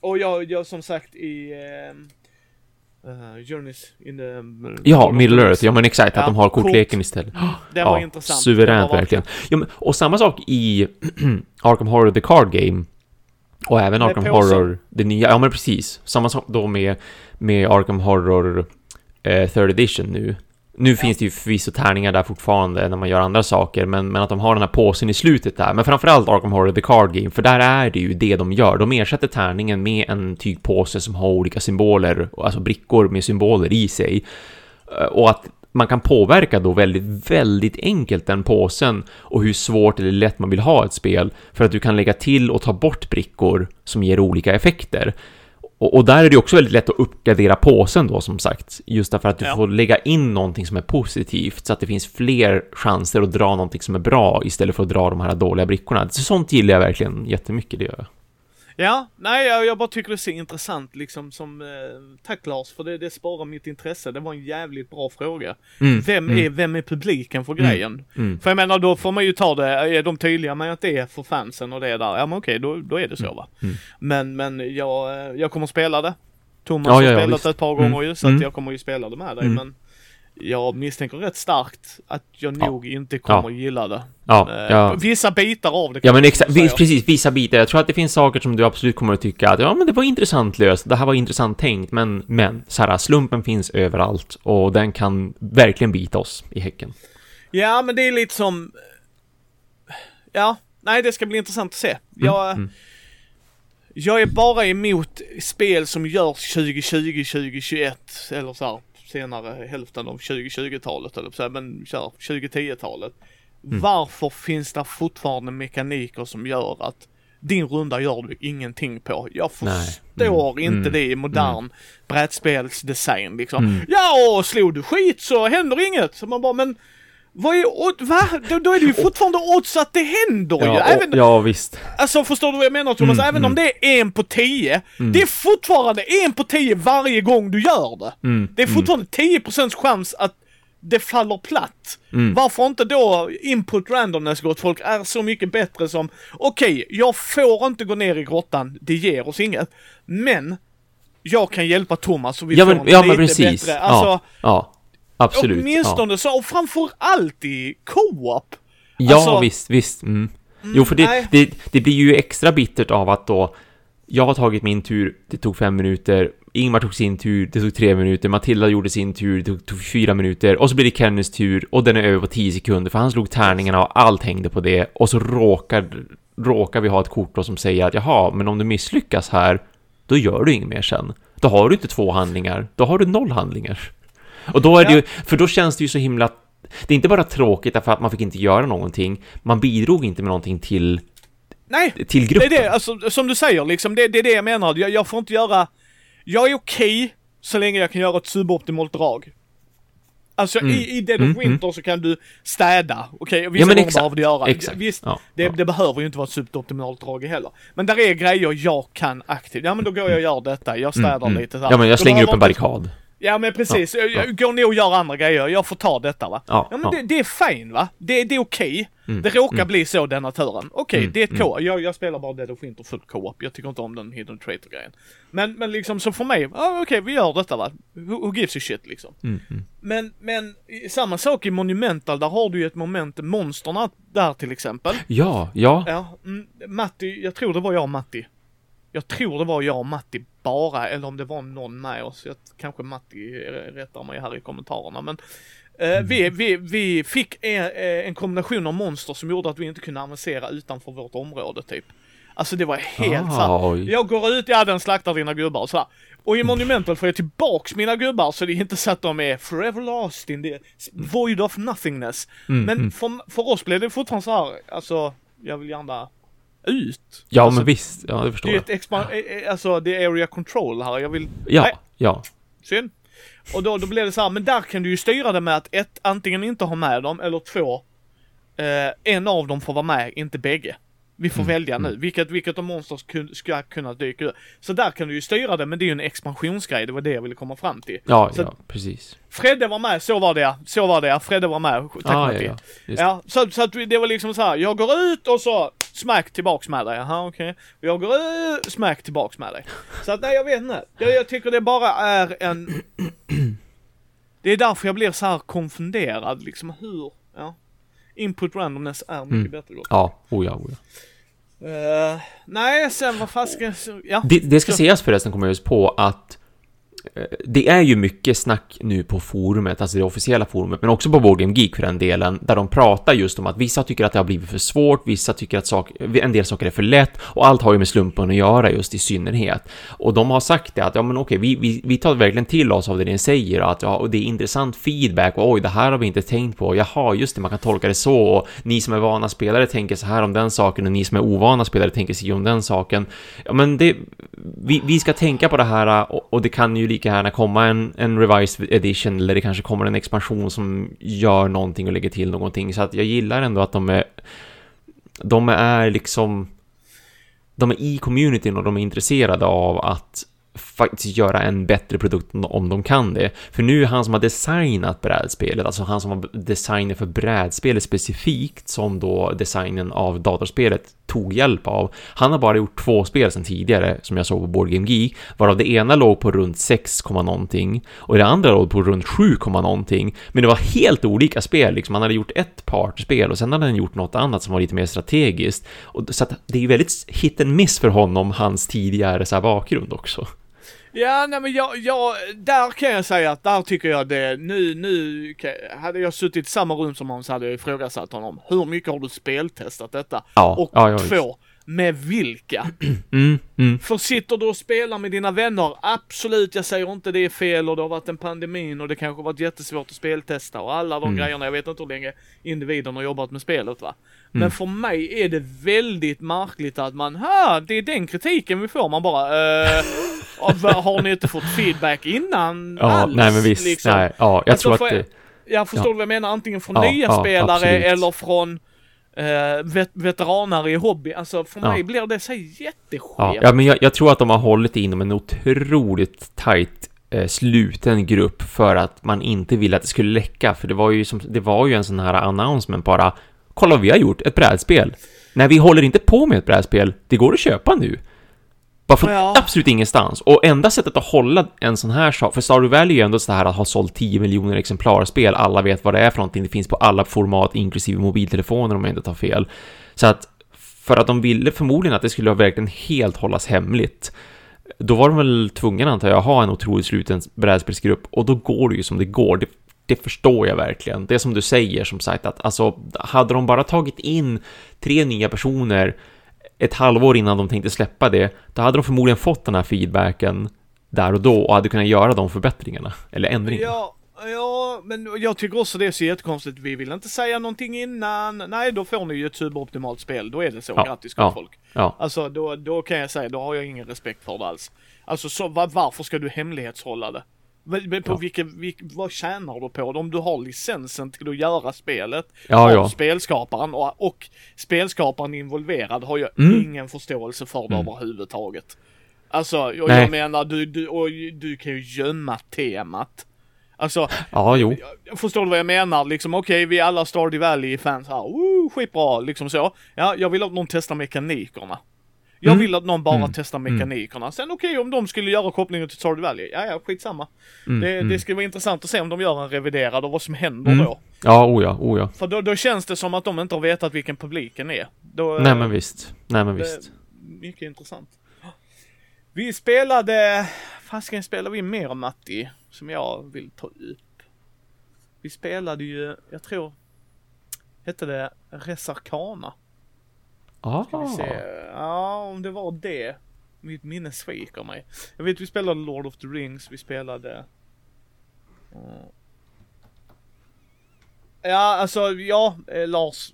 Och jag, jag som sagt i uh, Journeys in the... Ja, Middle Earth. Ja, men exakt. Ja, att de har kortleken istället. Det var ja, intressant. Suveränt Det var verkligen. Ja, men, och samma sak i Arkham Horror The Card Game. Och även Arkham. Horror, det nya. Ja, men precis. Samma sak då med, med Arkham Horror eh, Third Edition nu. Nu finns det ju förvisso tärningar där fortfarande när man gör andra saker, men, men att de har den här påsen i slutet där. Men framförallt Arkham Horror The Card Game, för där är det ju det de gör. De ersätter tärningen med en tygpåse som har olika symboler, alltså brickor med symboler i sig. Eh, och att man kan påverka då väldigt, väldigt enkelt den påsen och hur svårt eller lätt man vill ha ett spel för att du kan lägga till och ta bort brickor som ger olika effekter. Och, och där är det också väldigt lätt att uppgradera påsen då som sagt, just därför att du Ja. får lägga in någonting som är positivt så att det finns fler chanser att dra någonting som är bra istället för att dra de här dåliga brickorna. Så sånt gillar jag verkligen jättemycket, det gör jag. Ja, nej jag, jag bara tycker det ser intressant liksom som, eh, tack Lars för det, det sparar mitt intresse. Det var en jävligt bra fråga. Mm, Vem, mm, är, vem är publiken för grejen? mm. För jag menar då får man ju ta det, är de tydliga med att det är för fansen och det är där, ja men okej då, då är det så va. mm. Men, men jag, eh, jag kommer spela det. Thomas Ja, har ja, ja, spelat visst. det ett par gånger Mm, ju, så att mm. jag kommer ju spela det med dig Mm. men jag misstänker rätt starkt att jag Ja. nog inte kommer Ja. gilla det. Ja, Eh, ja. Vissa bitar av det Ja men exakt, precis, vissa bitar. Jag tror att det finns saker som du absolut kommer att tycka att ja men det var intressant löst, det här var intressant tänkt, men, men, så här, slumpen finns överallt och den kan verkligen bita oss i häcken. Ja, men det är lite som... Ja, nej det ska bli intressant att se. Jag, mm. jag är bara emot spel som görs 2020, 2021 eller så här senare hälften av 2020-talet eller så här, men kör 2010-talet. Mm. Varför finns det fortfarande mekaniker som gör att din runda gör du ingenting på? Jag Nej. förstår Mm. inte Mm. det i modern brädspelsdesign liksom. Mm. Ja, och slog du skit så händer inget. Så man bara, men vad är odd, va? Då, då är det ju fortfarande odds att det händer ju. Ja, Även, och, ja visst. Alltså förstår du vad jag menar Thomas? Mm, Även om mm. det är en på tio, Mm. det är fortfarande en på tio varje gång du gör det. Mm. Det är fortfarande 10% chans att det faller platt. Mm. Varför inte då input randomness gott folk är så mycket bättre som okej, jag får inte gå ner i grottan, det ger oss inget. Men jag kan hjälpa Thomas och vi Ja får men, en ja, lite men precis. bättre. Alltså, ja, ja, absolut. åtminstone så, och framför allt i co-op. Ja, alltså- visst, visst. Mm. Jo, för det, det, det blir ju extra bittert av att då jag har tagit min tur, det tog fem minuter, Ingmar tog sin tur, det tog tre minuter, Matilda gjorde sin tur, det tog, tog fyra minuter, och så blir det Kennys tur, och den är över på tio sekunder, för han slog tärningarna och allt hängde på det, och så råkar, råkar vi ha ett kort då som säger att jaha, men om du misslyckas här, då gör du inget mer sen. Då har du inte två handlingar, då har du noll handlingar. Och då är det ju, för då känns det ju så himla det är inte bara tråkigt därför att man fick inte göra någonting, man bidrog inte med någonting till, Nej, till det gruppen. är det, alltså som du säger liksom, det, det är det jag menar. Jag, jag får inte göra, jag är okej så länge jag kan göra ett suboptimalt drag. Alltså Mm. i, i Dead Mm, of Winter så kan du städa, okej? vissa Ja, men gånger behöver du göra. exakt. Visst, Ja, det, ja. det behöver ju inte vara ett suboptimalt drag heller. Men där är grejer jag kan aktivt. Ja men då går jag och gör detta, jag städar Mm, mm. lite så här. Ja, men jag slänger upp en inte- barrikad. Ja men precis, jag, jag går ner och gör andra grejer, jag får ta detta va. Ja, Ja men ja. Det, det är fine va, det, det är okej. Mm. Det råkar bli så denna turen. Okej, Mm, det är ett mm. co jag, jag spelar bara Dead of Winter full co-op. Jag tycker inte om den hidden traitor grejen. Men, men liksom så för mig, ja okej vi gör detta va. Who, who gives a shit liksom. Mm, mm. Men, men samma sak i Monumental, där har du ju ett moment, monsterna där till exempel. Ja, ja. Ja, mm, Matti, jag tror det var jag och Matti. Jag tror det var jag och Matti bara, eller om det var någon med oss. Jag, kanske Matti eh, rättar mig här i kommentarerna, men eh, vi, vi, vi fick en, eh, en kombination av monster som gjorde att vi inte kunde avancera utanför vårt område typ. Alltså det var helt Ah, oj. jag går ut, ja den slaktar dina gubbar och sådär. Och i Monumental får jag tillbaks mina gubbar så det är inte så att de är forever lost in the void of nothingness. Mm, Men mm. för, för oss blev det fortfarande så här, alltså, jag vill gärna ut. Ja, alltså, men visst. Ja, det Det förstår är jag. ett expan- eh, eh, alltså det är area control här, jag vill, Ja, Nej. ja. synd. Och då, då blev det så här, men där kan du ju styra det med att ett, antingen inte ha med dem, eller två, eh, en av dem får vara med, inte bägge. Vi får Mm, välja nu, vilket, vilket av monsters kun, ska kunna dyka upp. Så där kan du ju styra det, men det är ju en expansionsgrej, det var det jag ville komma fram till. Ja, Så- ja, precis. Fredde var med, så var det ja. Så var det ja. Fredde var med. Tack ah, ja, ja. Ja, så, så att det var liksom så här. jag går ut och så smack tillbaks med dig. Jaha okej. Och Jag går ut, smack tillbaks med dig. Så att nej jag vet inte. Jag, jag tycker det bara är en... Det är därför jag blir så här konfunderad liksom hur, ja. Input randomness är mycket Mm. bättre då. Ja, oh ja, oh ja. Eh, nej, sen vad fan ska jag... Ja. Det, det ska Så- sägas förresten, kommer jag just på, att Eh, det är ju mycket snack nu på forumet, alltså det officiella forumet, men också på Board Game Geek för den delen, där de pratar just om att vissa tycker att det har blivit för svårt, vissa tycker att sak, en del saker är för lätt, och allt har ju med slumpen att göra just i synnerhet. Och de har sagt det att, ja men okej, vi, vi, vi tar verkligen till oss av det ni säger, och att ja, och det är intressant feedback, och oj, det här har vi inte tänkt på, jaha, just det, man kan tolka det så, och ni som är vana spelare tänker så här om den saken, och ni som är ovana spelare tänker sig om den saken. Ja, men det, vi, vi ska tänka på det här och, och det kan ju lika gärna komma en, en revised edition eller det kanske kommer en expansion som gör någonting och lägger till någonting. Så att jag gillar ändå att de är de är liksom de är i communityn och de är intresserade av att faktiskt göra en bättre produkt om de kan det. För nu är han som har designat brädspelet, alltså han som var designer för brädspelet specifikt, som då designen av datorspelet tog hjälp av. Han har bara gjort två spel sedan tidigare, som jag såg på Board Game Geek, varav det ena låg på runt 6, någonting och det andra låg på runt 7, någonting. Men det var helt olika spel, liksom. Han hade gjort ett partspel och sen hade han gjort något annat som var lite mer strategiskt. Och, så att det är ju väldigt hit and miss för honom, hans tidigare så här, bakgrund också. Ja, nej men jag, jag, där kan jag säga att där tycker jag det, nu, nu, hade jag suttit i samma rum som så hade jag ifrågasatt honom. Hur mycket har du speltestat detta? Ja, och ja, ja, två, med vilka? Mm, mm. För sitter du och spelar med dina vänner, absolut, jag säger inte det är fel och det har varit en pandemin och det kanske varit jättesvårt att speltesta och alla de Mm. grejerna, jag vet inte hur länge individen har jobbat med spelet va. Men Mm. för mig är det väldigt märkligt att man, ha, det är den kritiken vi får, man bara, eh, har ni inte fått feedback innan Ja, alls? nej men visst, liksom? nej, ja, jag Alltså, tror att för- det... Jag förstår Ja. vad jag menar? Antingen från Ja, nya ja, spelare absolut. eller från eh, vet, veteraner i hobby. Alltså för Ja. mig blir det så jätteskevt. Ja, ja men jag, jag tror att de har hållit det inom en otroligt tight eh, sluten grupp för att man inte ville att det skulle läcka, för det var ju som, det var ju en sån här announcement bara Kolla vad vi har gjort, ett brädspel. Nej, vi håller inte på med ett brädspel, det går att köpa nu. Bara från Ja. absolut ingenstans. Och enda sättet att hålla en sån här sak, för Stardew Valley är ju ändå så här att ha sålt 10 miljoner exemplarspel, alla vet vad det är för någonting, det finns på alla format, inklusive mobiltelefoner om jag inte tar fel. Så att, för att de ville förmodligen att det skulle verkligen helt hållas hemligt, då var de väl tvungna antar jag, ha en otroligt sluten brädspelsgrupp, och då går det ju som det går. Det, det förstår jag verkligen. Det är som du säger, som sagt, att alltså, hade de bara tagit in tre nya personer ett halvår innan de tänkte släppa det, då hade de förmodligen fått den här feedbacken där och då och hade kunnat göra de förbättringarna, eller ändringarna. Ja, ja, men jag tycker också det är så jättekonstigt. Vi vill inte säga någonting innan. Nej, då får ni ju ett superoptimalt spel. Då är det så. Ja, Grattis gott ja. folk. Ja, Alltså då, då kan jag säga, då har jag ingen respekt för det alls. Alltså så, var, varför ska du hemlighetshålla det? Men- På Ja. vilken, vilk, vad tjänar du på det? Om du har licensen till att göra spelet, ja, av ja. spelskaparen och, och spelskaparen involverad har jag Mm. ingen förståelse för det Mm. överhuvudtaget. Alltså, och Nej. jag menar, du, du, och du kan ju gömma temat. Alltså, Ja, jo. förstår du vad jag menar? Liksom okej, vi är alla Stardew Valley-fans här. Woo, skitbra, liksom så. Ja, jag vill att någon testar mekanikerna. Jag Mm. vill att någon bara Mm. testar mekanikerna. Sen okej, om de skulle göra kopplingen till Stardew Valley, ja ja, skitsamma. Mm, det, mm. det skulle vara intressant att se om de gör en reviderad och vad som händer Mm. då. Ja, o ja, o ja. För då, då känns det som att de inte har vetat vilken publiken är. Då, Nej eh, men visst. Nej men visst. Mycket intressant. Vi spelade, fasiken spelade vi mer Matti, som jag vill ta upp. Vi spelade ju, jag tror, hette det Resarkana? Ska vi se, Ah. Ja om det var det. Mitt minne sviker mig. Jag vet vi spelade Lord of the Rings, vi spelade... eh, Ja, alltså ja, eh, Lars.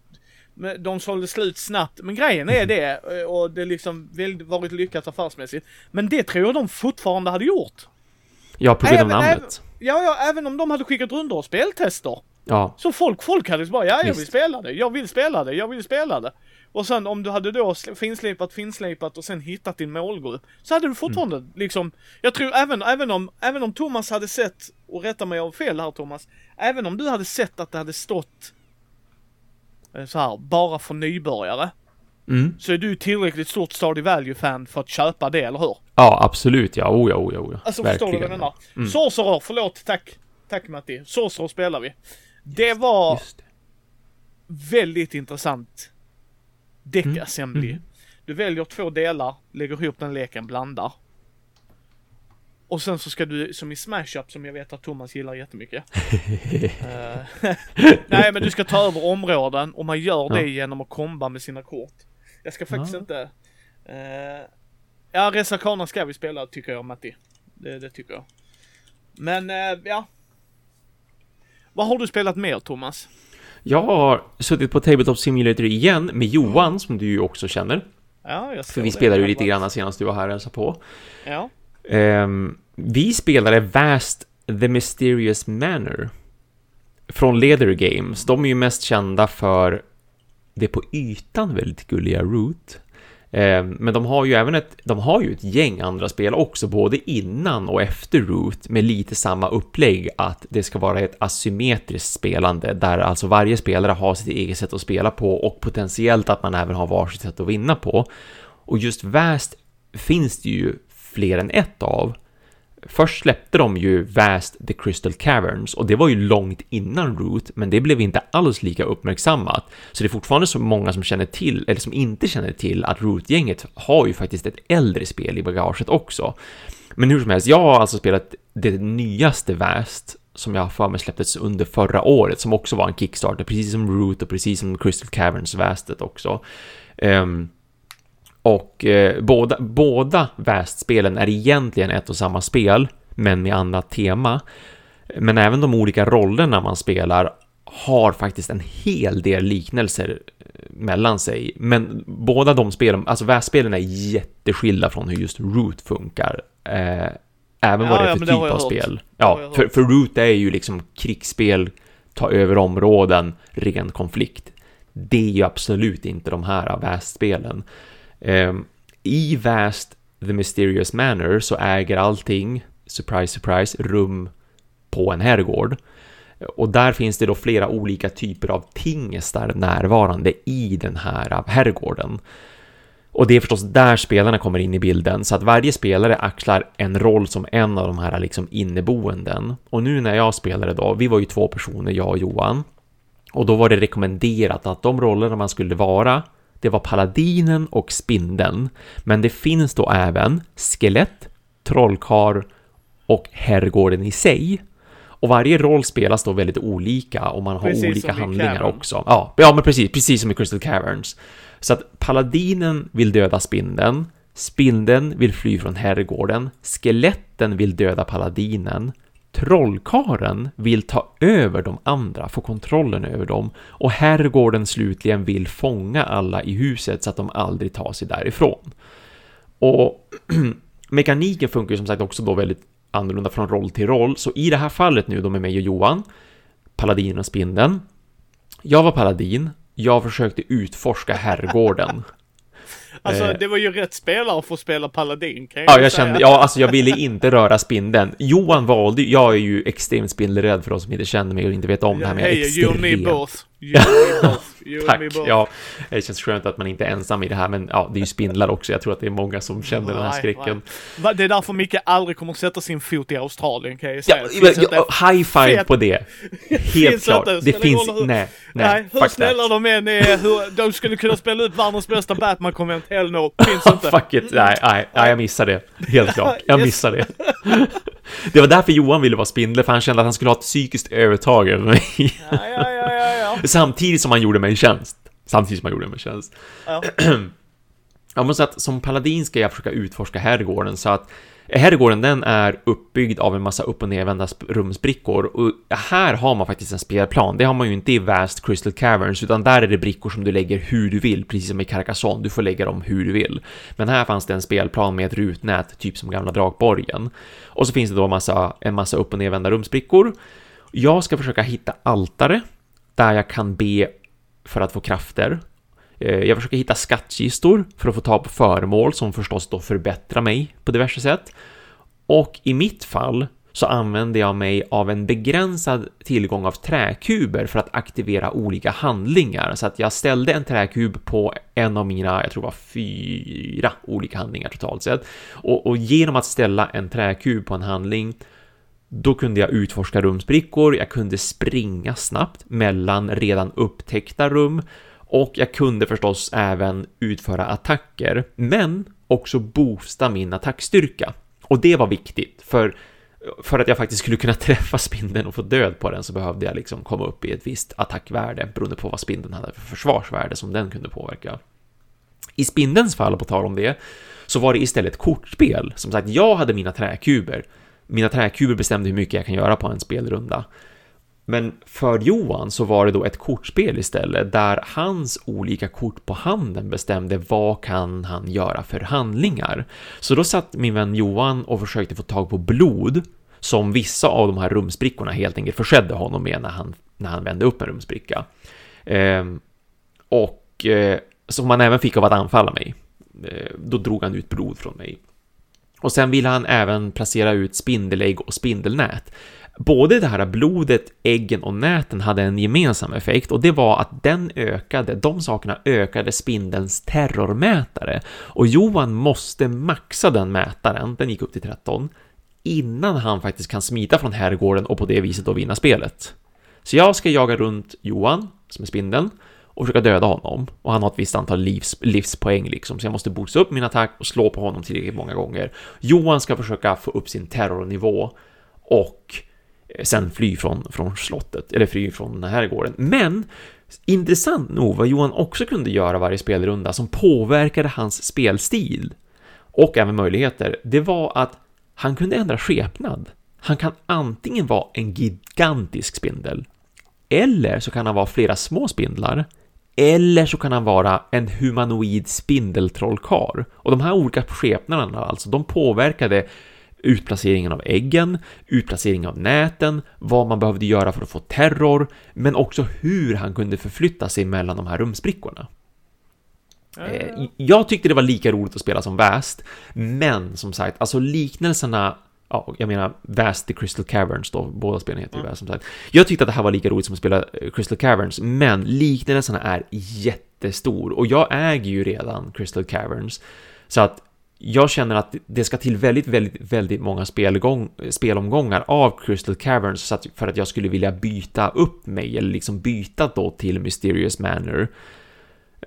Men de sålde slut snabbt. Men grejen är det, eh, och det liksom väldigt varit lyckat affärsmässigt. Men det tror jag de fortfarande hade gjort. Ja, på grund av namnet. Ja, ja, även om de hade skickat rundor och speltester. Ja, Så folk, folk hade bara, ja jag vill spela det, jag vill spela det, jag vill spela det. Och sen om du hade då sl- finslipat, finslipat och sen hittat din målgrupp. Så hade du fortfarande Mm. liksom, jag tror även, även om, även om Thomas hade sett, och rätta mig om fel här Thomas. Även om du hade sett att det hade stått eh, så här, bara för nybörjare. mm. Så är du tillräckligt stort Stardew Value-fan för att köpa det, eller hur? ja absolut ja, o ja, o ja, o ja. Alltså förstår du vad jag Verkligen. menar? Mm. Sorcerer, förlåt, tack. Tack Matti. Sorcerer spelar vi. Det var Just det. väldigt intressant deck Mm. Du väljer två delar, lägger ihop den leken, blandar. Och sen så ska du, som i Smash Up som jag vet att Thomas gillar jättemycket. Eh, Nej men du ska ta över områden och man gör det Ja. genom att komba med sina kort. Jag ska faktiskt Ja. inte... Uh, ja, Resarkana ska vi spela tycker jag Matti. Det, det tycker jag. Men eh, ja. Vad har du spelat mer Thomas? Jag har suttit på Tabletop Simulator igen med Johan, som du ju också känner. Ja, jag För vi spelade ju lite grann senast du var här och hälsade på. Ja. Ehm, vi spelade Vast The Mysterious Manor från Leather Games. De är ju mest kända för det på ytan väldigt gulliga Root. Ehm, men de har ju även ett, de har ju ett gäng andra spel också, både innan och efter Root, med lite samma upplägg att det ska vara ett asymmetriskt spelande, där alltså varje spelare har sitt eget sätt att spela på och potentiellt att man även har varsitt sätt att vinna på. Och just Väst finns det ju fler än ett av. Först släppte de ju Vast The Crystal Caverns och det var ju långt innan Root, men det blev inte alls lika uppmärksammat. Så det är fortfarande så många som känner till, eller som inte känner till, att Root-gänget har ju faktiskt ett äldre spel i bagaget också. Men hur som helst, jag har alltså spelat det nyaste Vast som jag har för mig släpptes under förra året, som också var en Kickstarter, precis som Root och precis som Crystal Caverns Vastet också. Um, och eh, båda, båda Vast-spelen är egentligen ett och samma spel, men med annat tema. Men även de olika rollerna man spelar har faktiskt en hel del liknelser eh, mellan sig. Men båda de spelen, alltså Vast-spelen är jätteskilda från hur just Root funkar. Eh, även vad Ja, det är ja, för det typ av spel. Ja, för, hört. för Root är ju liksom krigsspel, ta över områden, ren konflikt. Det är ju absolut inte de här Vast-spelen. Ehm, I Vast The Mysterious Manor så äger allting, surprise surprise, rum på en herrgård. Och där finns det då flera olika typer av tingestar närvarande i den här herrgården. Och det är förstås där spelarna kommer in i bilden, så att varje spelare axlar en roll som en av de här liksom inneboenden. Och nu när jag spelade då, vi var ju två personer, jag och Johan, och då var det rekommenderat att de rollerna man skulle vara, det var paladinen och spindeln. Men det finns då även skelett, trollkar och herrgården i sig. Och varje roll spelas då väldigt olika och man har Precis olika handlingar Cavern. också. Ja, ja, men precis, precis som i Crystal Caverns. Så att paladinen vill döda spindeln, spindeln vill fly från herrgården, skeletten vill döda paladinen, trollkaren vill ta över de andra, få kontrollen över dem och herrgården slutligen vill fånga alla i huset så att de aldrig tar sig därifrån. Och mekaniken funkar ju som sagt också då väldigt annorlunda från roll till roll, så i det här fallet nu då med mig och Johan, paladinen och spindeln, jag var paladin, jag försökte utforska herrgården. Alltså Eh. det var ju rätt spelare för att spela Paladin kan Ja, ju jag säga. kände, ja, alltså jag ville inte röra spindeln. Johan valde, jag är ju extremt spindelrädd för de som inte känner mig och inte vet om det här, jag är Hej, extremt. Tack, ja. Det känns skönt att man inte är ensam i det här, men ja, det är ju spindlar också. Jag tror att det är många som känner den här Nej, skräcken. nej. Det är därför Micke aldrig kommer sätta sin fot i Australien kan jag Ja, säga. Inte- ja, high five fet- på det. Helt klart. inte, Det finns, hur- nej, Nej, nej, hur snälla that. de än är, hur, de skulle kunna spela upp världens bästa Batman-konvent, hell no, finns inte. Fuck it, nej, nej, nej, jag missar det. Helt klart, jag missar det. Det var därför Johan ville vara spindel, för han kände att han skulle ha ett psykiskt övertag över mig. Ja, ja, ja, ja. Samtidigt som han gjorde mig en tjänst. Samtidigt som han gjorde mig en tjänst. ja. Ja, men så att som paladin ska jag försöka utforska herrgården så att herrgården den är uppbyggd av en massa upp och nervända rumsbrickor och här har man faktiskt en spelplan. Det har man ju inte i Vast Crystal Caverns utan där är det brickor som du lägger hur du vill, precis som i Carcassonne. Du får lägga dem hur du vill. Men här fanns det en spelplan med ett rutnät, typ som gamla Drakborgen. Och så finns det då massa, en massa upp och nervända rumsbrickor. Jag ska försöka hitta altare där jag kan be för att få krafter. Eh, jag försöker hitta skattkistor för att få ta på föremål som förstås då förbättrar mig på diverse sätt. Och i mitt fall så använder jag mig av en begränsad tillgång av träkuber för att aktivera olika handlingar. Så att jag ställde en träkub på en av mina, jag tror det var fyra olika handlingar totalt sett. Och, och genom att ställa en träkub på en handling då kunde jag utforska rumsbrickor, jag kunde springa snabbt mellan redan upptäckta rum och jag kunde förstås även utföra attacker, men också boosta min attackstyrka. Och det var viktigt, för för att jag faktiskt skulle kunna träffa spindeln och få död på den så behövde jag liksom komma upp i ett visst attackvärde beroende på vad spindeln hade för försvarsvärde som den kunde påverka. I spindelns fall, på tal om det, så var det istället kortspel. Som sagt, jag hade mina träkuber. Mina träkuber bestämde hur mycket jag kan göra på en spelrunda. Men för Johan så var det då ett kortspel istället, där hans olika kort på handen bestämde vad kan han göra för handlingar. Så då satt min vän Johan och försökte få tag på blod, som vissa av de här rumsbrickorna helt enkelt försedde honom med när han, när han vände upp en rumsbricka. Eh, och eh, som han även fick av att anfalla mig. Eh, då drog han ut blod från mig. Och sen vill han även placera ut spindelägg och spindelnät. Både det här blodet, äggen och näten hade en gemensam effekt och det var att den ökade, de sakerna ökade spindelns terrormätare. Och Johan måste maxa den mätaren, den gick upp till 13, innan han faktiskt kan smita från herrgården och på det viset då vinna spelet. Så jag ska jaga runt Johan, som är spindeln, och försöka döda honom. Och han har ett visst antal livs, livspoäng liksom, så jag måste boosta upp min attack och slå på honom tillräckligt många gånger. Johan ska försöka få upp sin terrornivå och eh, sen fly från, från slottet, eller fly från den här gården. Men intressant nog vad Johan också kunde göra varje spelrunda som påverkade hans spelstil och även möjligheter, det var att han kunde ändra skepnad. Han kan antingen vara en gigantisk spindel, eller så kan han vara flera små spindlar, eller så kan han vara en humanoid spindeltrollkar. Och de här olika skepnaderna, alltså, de påverkade utplaceringen av äggen, utplaceringen av näten, vad man behövde göra för att få terror, men också hur han kunde förflytta sig mellan de här rumsbrickorna. Eh, Jag tyckte det var lika roligt att spela som Vast, men som sagt, alltså liknelserna Ja, jag menar Vast the Crystal Caverns då, båda spelen heter ju Vast som sagt. Jag tyckte att det här var lika roligt som att spela eh, Crystal Caverns, men liknelserna är jättestor och jag äger ju redan Crystal Caverns. Så att jag känner att det ska till väldigt, väldigt, väldigt många spelgång, spelomgångar av Crystal Caverns så att, för att jag skulle vilja byta upp mig eller liksom byta då till Mysterious Manor.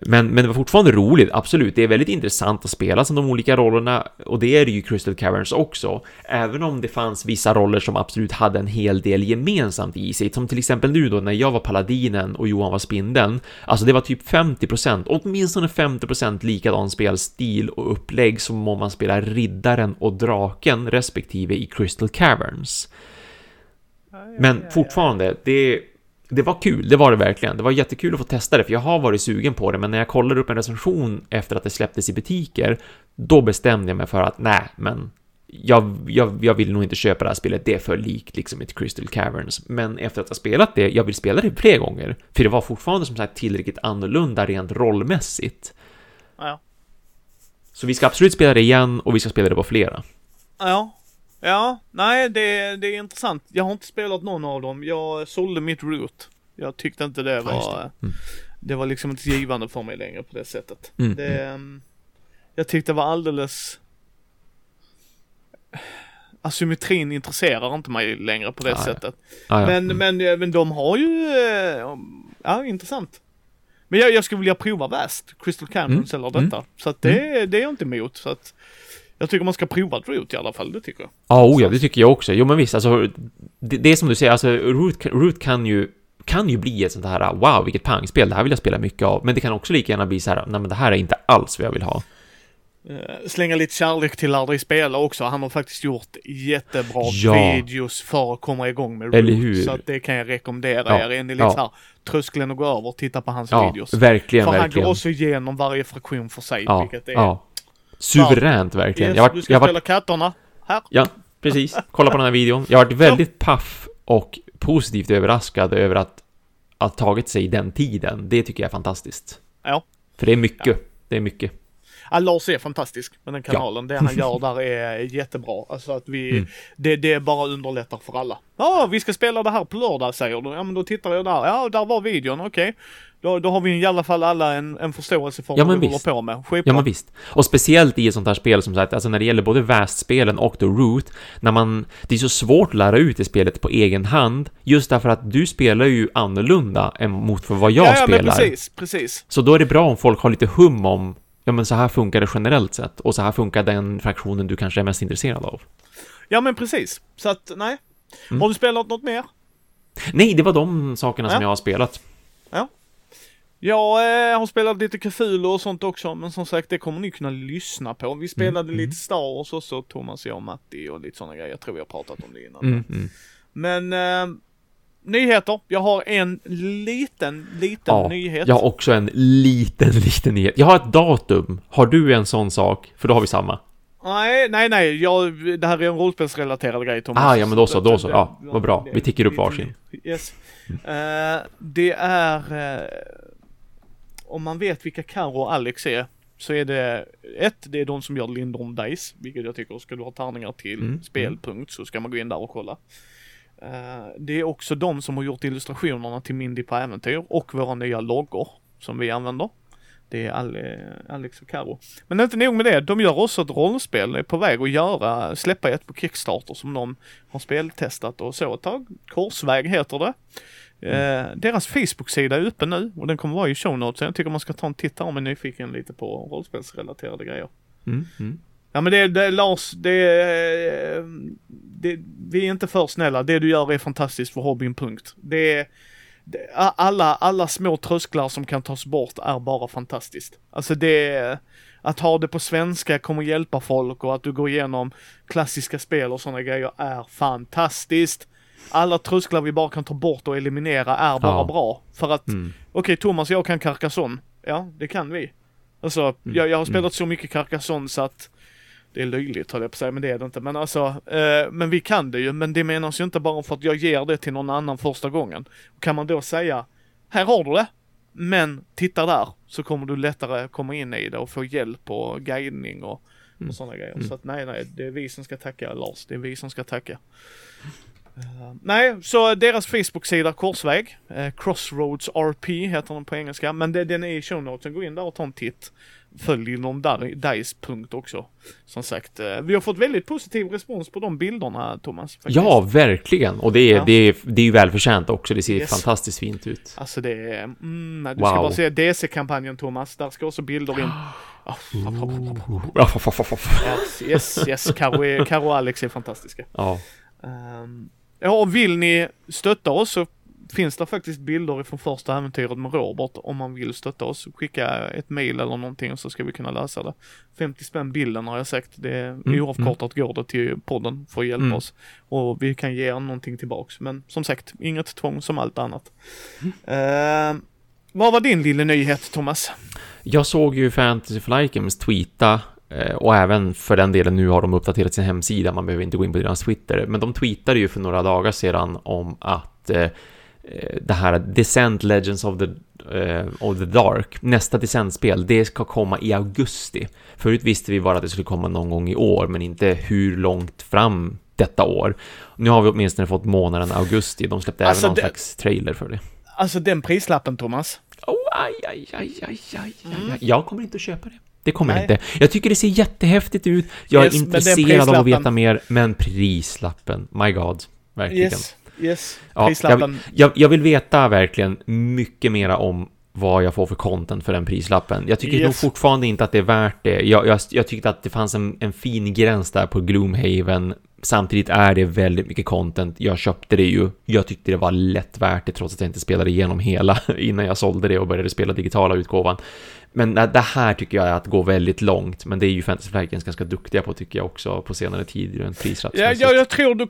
Men, men det var fortfarande roligt, absolut. Det är väldigt intressant att spela som de olika rollerna och det är det ju Crystal Caverns också. Även om det fanns vissa roller som absolut hade en hel del gemensamt i sig, som till exempel nu då när jag var paladinen och Johan var spindeln. Alltså det var typ 50%, åtminstone 50% likadan spelstil och upplägg som om man spelar riddaren och draken respektive i Crystal Caverns. Men fortfarande, det, det var kul, det var det verkligen. Det var jättekul att få testa det, för jag har varit sugen på det, men när jag kollade upp en recension efter att det släpptes i butiker, då bestämde jag mig för att nej, men jag, jag, jag vill nog inte köpa det här spelet, det är för likt liksom ett Crystal Caverns. Men efter att ha spelat det, jag vill spela det fler gånger, för det var fortfarande som sagt tillräckligt annorlunda rent rollmässigt. Ja. Så vi ska absolut spela det igen och vi ska spela det på flera. Ja. Ja, nej det, det är intressant. Jag har inte spelat någon av dem. Jag sålde mitt Root. Jag tyckte inte det var, Ja, det. Mm. det var liksom inte givande för mig längre på det sättet. Mm, Det, ehm, jag tyckte det var alldeles Asymmetrin intresserar inte mig längre på det Ah, ja. sättet. Ah, ja. Men, mm. men, eh, men de har ju, eh, ja intressant. Men jag, jag skulle vilja prova Vast, Crystal Canyons Mm, eller detta. Så att det, det är jag inte emot. Så att jag tycker man ska prova Root i alla fall, det tycker jag. Ja, oh, ja, det tycker jag också. Jo, men visst, alltså, det, det är som du säger, alltså, Root, Root kan ju kan ju bli ett sånt här wow, vilket pangspel, det här vill jag spela mycket av, men det kan också lika gärna bli så här, nej men det här är inte alls vad jag vill ha. Eh, slänga lite kärlek till Aldrig Spela också. Han har faktiskt gjort jättebra Ja. videos för att komma igång med Eller Root. hur? Så att det kan jag rekommendera Ja, er. Är ni lite ja. så här tröskeln att gå över och titta på hans Ja, videos. verkligen, för han verkligen. går också igenom varje fraktion för sig, ja, vilket är... ja. Suveränt, verkligen. Jag har du ska jag har spela katterna. Här. ja, precis. Kolla på den här videon. Jag har varit väldigt paff och positivt överraskad över att ha tagit sig den tiden. Det tycker jag är fantastiskt. Ja. För det är mycket. Det är mycket. Ja, Lars är fantastisk med den kanalen. Det han gör där är jättebra. Alltså att vi, Mm. det, det bara underlättar för alla. Ja, vi ska spela det här på lördag säger du. Ja, men då tittar jag där. Ja, där var videon, okej. Då, då har vi i alla fall alla en, en förståelse för Ja, vad vi visst. håller på med. Ja, Skitbra. men visst. Och speciellt i ett sånt här spel som sagt, alltså när det gäller både Vast-spelen och The Root, när man, det är så svårt att lära ut det spelet på egen hand, just därför att du spelar ju annorlunda än mot för vad jag ja, ja, spelar. men precis, precis. Så då är det bra om folk har lite hum om, ja men så här funkar det generellt sett, och så här funkar den fraktionen du kanske är mest intresserad av. Ja, men precis. Så att, nej. Mm. Har du spelat något mer? Nej, det var de sakerna som Ja. jag har spelat. Jag eh, har spelat lite Cthulhu och sånt också, men som sagt det kommer ni kunna lyssna på. Vi spelade mm. lite Star Wars också, Thomas, jag och Matti och lite sådana grejer. Jag tror vi har pratat om det innan. Mm, mm. Men eh, nyheter. Jag har en liten, liten Ja, nyhet. jag har också en liten, liten nyhet. Jag har ett datum. Har du en sån sak? För då har vi samma. Nej, nej, nej. Jag, det här är en rollspelsrelaterad grej Thomas. Ah, ja, men då så, då så. Ja, vad bra. Vi ticker upp varsin. Yes. Eh, det är, eh, om man vet vilka Karo och Alex är, så är det ett, det är de som gör Lindholm Dice, vilket jag tycker ska du ha tärningar till Mm, spelpunkt så ska man gå in där och kolla. Eh, det är också de som har gjort illustrationerna till Mindy på äventyr och våra nya loggor som vi använder. Det är Alex och Karo. Men inte nog med det, de gör också ett rollspel, är på väg att göra, släppa ett på Kickstarter som de har speltestat och så ett tag. Korsväg heter det. Mm. deras Facebook-sida är uppe nu och den kommer vara i show notes. Jag tycker man ska ta en titt där om man är nyfiken lite på rollspelsrelaterade grejer. Mm, mm. Ja men det, det Lars, det, eh, det, vi är inte för snälla. Det du gör är fantastiskt för hobbyn, punkt. Det, det alla, alla små trösklar som kan tas bort är bara fantastiskt. Alltså det, att ha det på svenska kommer hjälpa folk och att du går igenom klassiska spel och sådana grejer är fantastiskt. Alla trösklar vi bara kan ta bort och eliminera är bara Ja. bra. För att, Mm. okej Thomas och jag kan Carcassonne. Ja, det kan vi. Alltså, Mm. jag, jag har spelat så mycket Carcassonne så att det är löjligt höll jag på att säga, men det är det inte. Men alltså, eh, men vi kan det ju, men det menas ju inte bara för att jag ger det till någon annan första gången. Kan man då säga, här har du det, men titta där, så kommer du lättare komma in i det och få hjälp och guidning och, Mm. och sådana grejer. Mm. Så att nej, nej, det är vi som ska tacka Lars, det är vi som ska tacka. Eh, nej, så deras Facebook-sida Korsväg, eh, Crossroads RP heter den på engelska, men det, den är i show notesen, gå in där och ta en titt. Följ inom där, Dice punkt också. Som sagt, eh, vi har fått väldigt positiv respons på de bilderna Thomas. Faktiskt. Ja, verkligen. Och det är, Ja. det är, det är ju välförtjänt också. Det ser Yes. fantastiskt fint ut. Alltså det är, mm, du Wow. ska bara se DC-kampanjen Thomas, där ska också bilder in. Yes, yes, yes. Karo, Karo och Alex är fantastiska. Ja. Um, ja, och vill ni stötta oss så finns det faktiskt bilder från första äventyret med Robert om man vill stötta oss. Skicka ett mail eller någonting så ska vi kunna läsa det. 50 spänn bilden har jag sagt. Det är Mm, oavkortat går det till podden för att hjälpa Mm. oss. Och vi kan ge er någonting tillbaks. Men som sagt, inget tvång som allt annat. Ehm, vad var din lilla nyhet Thomas? Jag såg ju Fantasy Flygames tweeta eh, och även för den delen nu har de uppdaterat sin hemsida, man behöver inte gå in på deras Twitter, men de tweetade ju för några dagar sedan om att eh, det här Descent Legends of the, eh, of the Dark, nästa Descent-spel, det ska komma i augusti. Förut visste vi bara att det skulle komma någon gång i år, men inte hur långt fram detta år. Nu har vi åtminstone fått månaden augusti, de släppte alltså även någon det... slags trailer för det. Alltså den prislappen, Thomas. Oh, aj, aj, aj, aj, aj, aj. Jag kommer inte att köpa det. Det kommer Nej. jag inte. Jag tycker det ser jättehäftigt ut. Jag yes, är intresserad av att veta mer, men prislappen, my god, verkligen. Yes, yes, prislappen. Ja, jag, jag, jag vill veta verkligen mycket mera om vad jag får för content för den prislappen. Jag tycker yes. nog fortfarande inte att det är värt det. Jag, jag, jag tyckte att det fanns en, en fin gräns där på Gloomhaven. Samtidigt är det väldigt mycket content. Jag köpte det ju. Jag tyckte det var lätt värt det trots att jag inte spelade igenom hela innan jag sålde det och började spela digitala utgåvan. Men det här tycker jag är att gå väldigt långt, men det är ju Fantasy Flight ganska duktiga på tycker jag också på senare tid rent prisratsmässigt. Ja, jag, jag tror du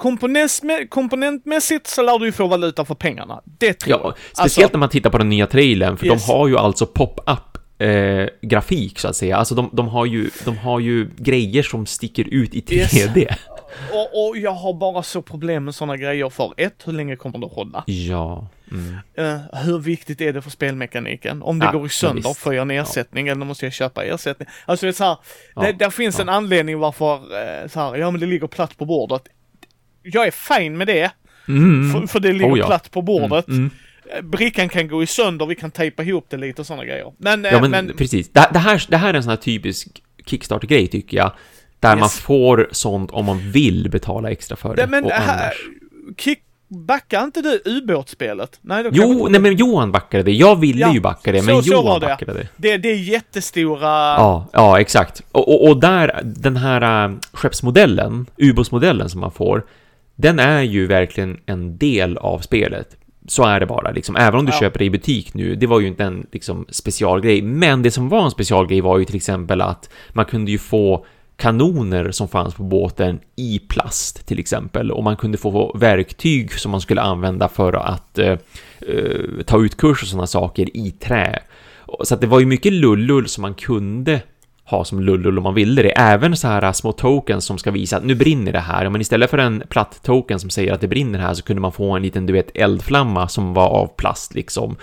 komponentmässigt så lär du ju få valuta för pengarna. Det tror ja, jag. Speciellt alltså, när man tittar på den nya trailern, för yes. de har ju alltså pop-up Eh, grafik så att säga. Alltså de, de, har ju, de har ju grejer som sticker ut i 3D. Yes. Och, och, jag har bara så problem med sådana grejer för ett, hur länge kommer det att hålla? Ja. Mm. Uh, hur viktigt är det för spelmekaniken? Om det ja, går sönder, ja, får jag en ersättning ja. eller måste jag köpa ersättning? Alltså det är så här, det, där finns en anledning varför uh, så här, ja men det ligger platt på bordet. Jag är fine med det. Mm. För, för, det ligger oh, platt på bordet. Mm, mm. Eh, brickan kan gå i sönder, vi kan tejpa ihop det lite och sådana grejer. Men, ja, men, men... precis. Det, det, här, det här är en sån här typisk Kickstarter-grej tycker jag. Där yes. man får sånt om man vill betala extra för det. men och här, kick, backar inte du ubåtsspelet? Nej, då jo, nej men Johan backade det. Jag ville ja, ju backa det, men så, Johan så backade det. det. Det är jättestora... Ja, ja exakt. Och, och, och där, den här äh, skeppsmodellen, ubåtsmodellen som man får, den är ju verkligen en del av spelet. Så är det bara, liksom. Även om du ja. köper det i butik nu, det var ju inte en liksom, specialgrej. Men det som var en specialgrej var ju till exempel att man kunde ju få kanoner som fanns på båten i plast till exempel och man kunde få verktyg som man skulle använda för att eh, eh ta ut kurs och sådana saker i trä. Så att det var ju mycket lullull som man kunde ha som lullull om man ville det. Även så här små tokens som ska visa att nu brinner det här. Men istället för en platt token som säger att det brinner här så kunde man få en liten, du vet, eldflamma som var av plast liksom.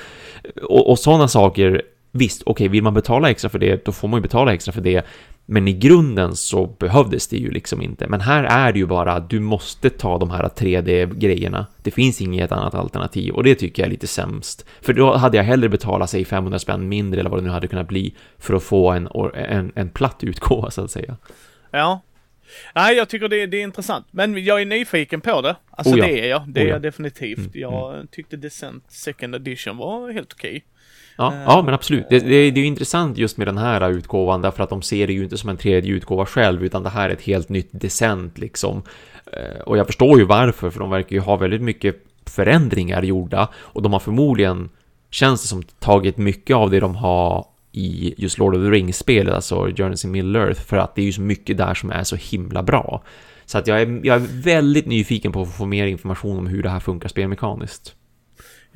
Och, och sådana saker Visst, okej, okay, vill man betala extra för det, då får man ju betala extra för det. Men i grunden så behövdes det ju liksom inte. Men här är det ju bara att du måste ta de här 3D-grejerna. Det finns inget annat alternativ och det tycker jag är lite sämst. För då hade jag hellre betalat sig 500 spänn mindre eller vad det nu hade kunnat bli för att få en, en, en platt utgåva så att säga. Ja. Nej, jag tycker det, det är intressant. Men jag är nyfiken på det. Alltså oh ja. det är jag. Det är oh ja. jag definitivt. Mm. Jag mm. tyckte Descent Second Edition var helt okej. Ja, eh, ja men absolut. Det, det, det är intressant just med den här utgåvan därför att de ser det ju inte som en tredje utgåva själv utan det här är ett helt nytt decent liksom. Eh, och jag förstår ju varför, för de verkar ju ha väldigt mycket förändringar gjorda och de har förmodligen, känns det som, tagit mycket av det de har i just Lord of the Rings-spelet, alltså Journeys in Middle Earth, för att det är ju så mycket där som är så himla bra. Så att jag är, jag är väldigt nyfiken på att få mer information om hur det här funkar spelmekaniskt.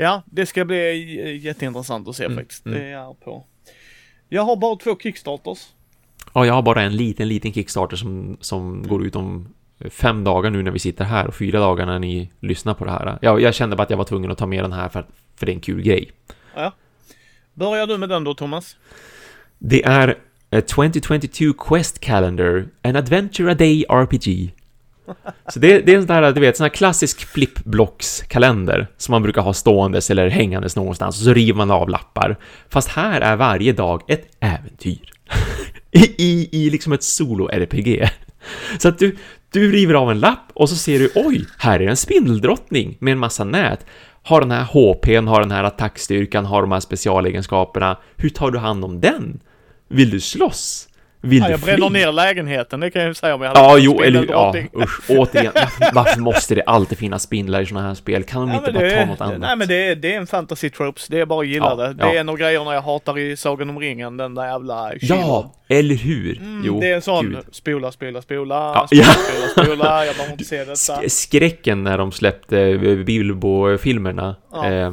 Ja, det ska bli jätteintressant att se mm, faktiskt. Mm. Det är på. Jag har bara två kickstarters. Ja, jag har bara en liten, liten kickstarter som, som går ut om fem dagar nu när vi sitter här och fyra dagar när ni lyssnar på det här. Jag, jag kände bara att jag var tvungen att ta med den här för, för det är en kul grej. Ja. Börjar du med den då, Thomas? Det är A 2022 Quest Calendar, An Adventure A Day RPG. Så det, det är en sån här, du vet, sån här klassisk flippblockskalender som man brukar ha ståendes eller hängandes någonstans och så river man av lappar. Fast här är varje dag ett äventyr. I, i, I liksom ett solo-RPG. Så att du, du river av en lapp och så ser du, oj, här är en spindeldrottning med en massa nät. Har den här HPn, har den här attackstyrkan, har de här specialegenskaperna. Hur tar du hand om den? Vill du slåss? Vill ja, jag bränner ner lägenheten, det kan jag ju säga om jag hade Ja, jo, eller ja, usch, återigen. Varför måste det alltid finnas spindlar i sådana här spel? Kan de ja, inte bara det, ta något annat? Nej, men det är, det är en fantasy tropes, det är bara att gilla ja, det. Det ja. är en av grejerna jag hatar i Sagan om ringen, den där jävla Ja, eller hur? Mm, jo, det är en sån, Gud. spola, spola, spola, ja. spola, spola, spola, jag behöver inte se detta. Skräcken när de släppte Bilbo-filmerna. Ja. Eh,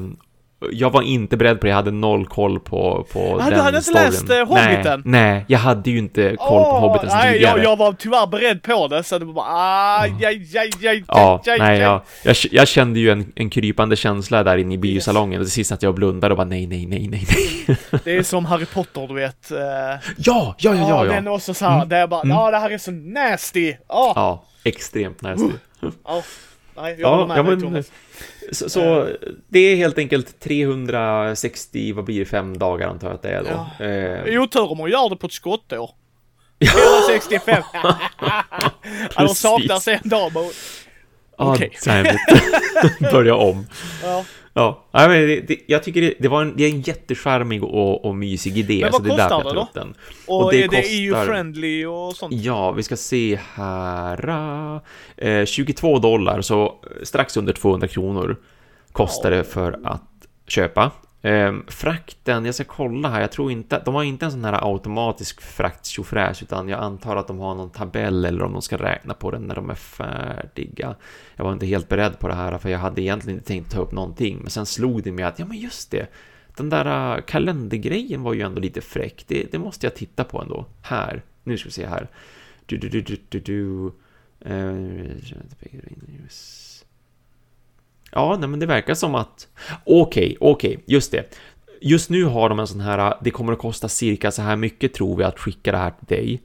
jag var inte beredd på det, jag hade noll koll på, på Ja, den du hade inte storyn. läst, eh, Hobbiten? Nej, nej, jag hade ju inte koll på Åh, Hobbiten nej, tidigare. jag, jag var tyvärr beredd på det, så det var bara aj, aj, aj, aj, Ja, aj, nej, aj. jag, jag, jag kände ju en, en krypande känsla där inne i biosalongen och till sist att jag blundade och bara nej, nej, nej, nej, nej. Det är som Harry Potter, du vet. eh, Ja, ja, ja, ja, Den ja. är också så här, där jag bara, ja det här är så nasty. Ja, Ja, extremt nasty. ja. Nej, jag Ja, håller med ja, dig Thomas. Så, så det är helt enkelt 360, vad blir det, fem dagar antar jag att det är då. Ja. Eh, Otur om hon gör det på ett skottår. 465. ja, de Precis. saknas en dag Okej. damn it. Börja om. Ja. Ja, nej, men det, det, jag tycker det, det var en, det är en jättecharmig och, och mysig idé. Men så vad är därför kostar det då? den. Och, Och det är det kostar- EU-friendly och sånt? Ja, vi ska se här. Eh, 22 dollar, så strax under 200 kronor kostar det för att köpa. Eh, frakten, jag ska kolla här, jag tror inte, de har inte en sån här automatisk frakt utan jag antar att de har någon tabell eller om de ska räkna på den när de är färdiga. Jag var inte helt beredd på det här, för jag hade egentligen inte tänkt ta upp någonting, men sen slog det mig att, ja men just det, den där äh, kalendergrejen var ju ändå lite fräck, det, det måste jag titta på ändå. Här, nu ska vi se här. Du, du, du, du, du, du. Eh, Ja, nej, men det verkar som att... Okej, okej, just det. Just nu har de en sån här, det kommer att kosta cirka så här mycket tror vi att skicka det här till dig.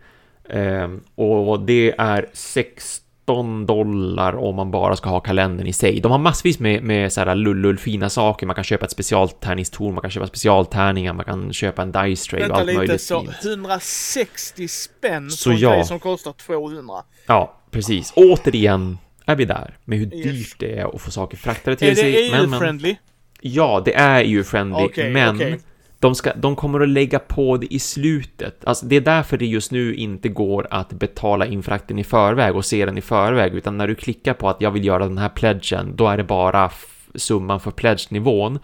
Ehm, och det är 16 dollar om man bara ska ha kalendern i sig. De har massvis med, med så här lullull fina saker. Man kan köpa ett specialtärningstorn, man kan köpa specialtärningar, man kan köpa en dice tray och allt lite, möjligt så fint. 160 spänn Så en ja. grej som kostar 200. Ja, precis. Återigen är vi där med hur Yes. dyrt det är att få saker fraktade Är till sig. det Men, men, EU-friendly? ja, det är EU-friendly, Okej, men okej. de, ska, de kommer att lägga på det i slutet. Alltså, det är därför det just nu inte går att betala in frakten i förväg och se den i förväg, utan när du klickar på att jag vill göra den här pledgen, då är det bara summan för pledge-nivån.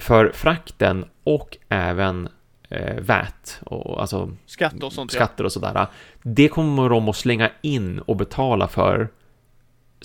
För frakten och även eh, VAT, och, alltså Skatter och sånt skatter och sådär. Det kommer de att slänga in och betala för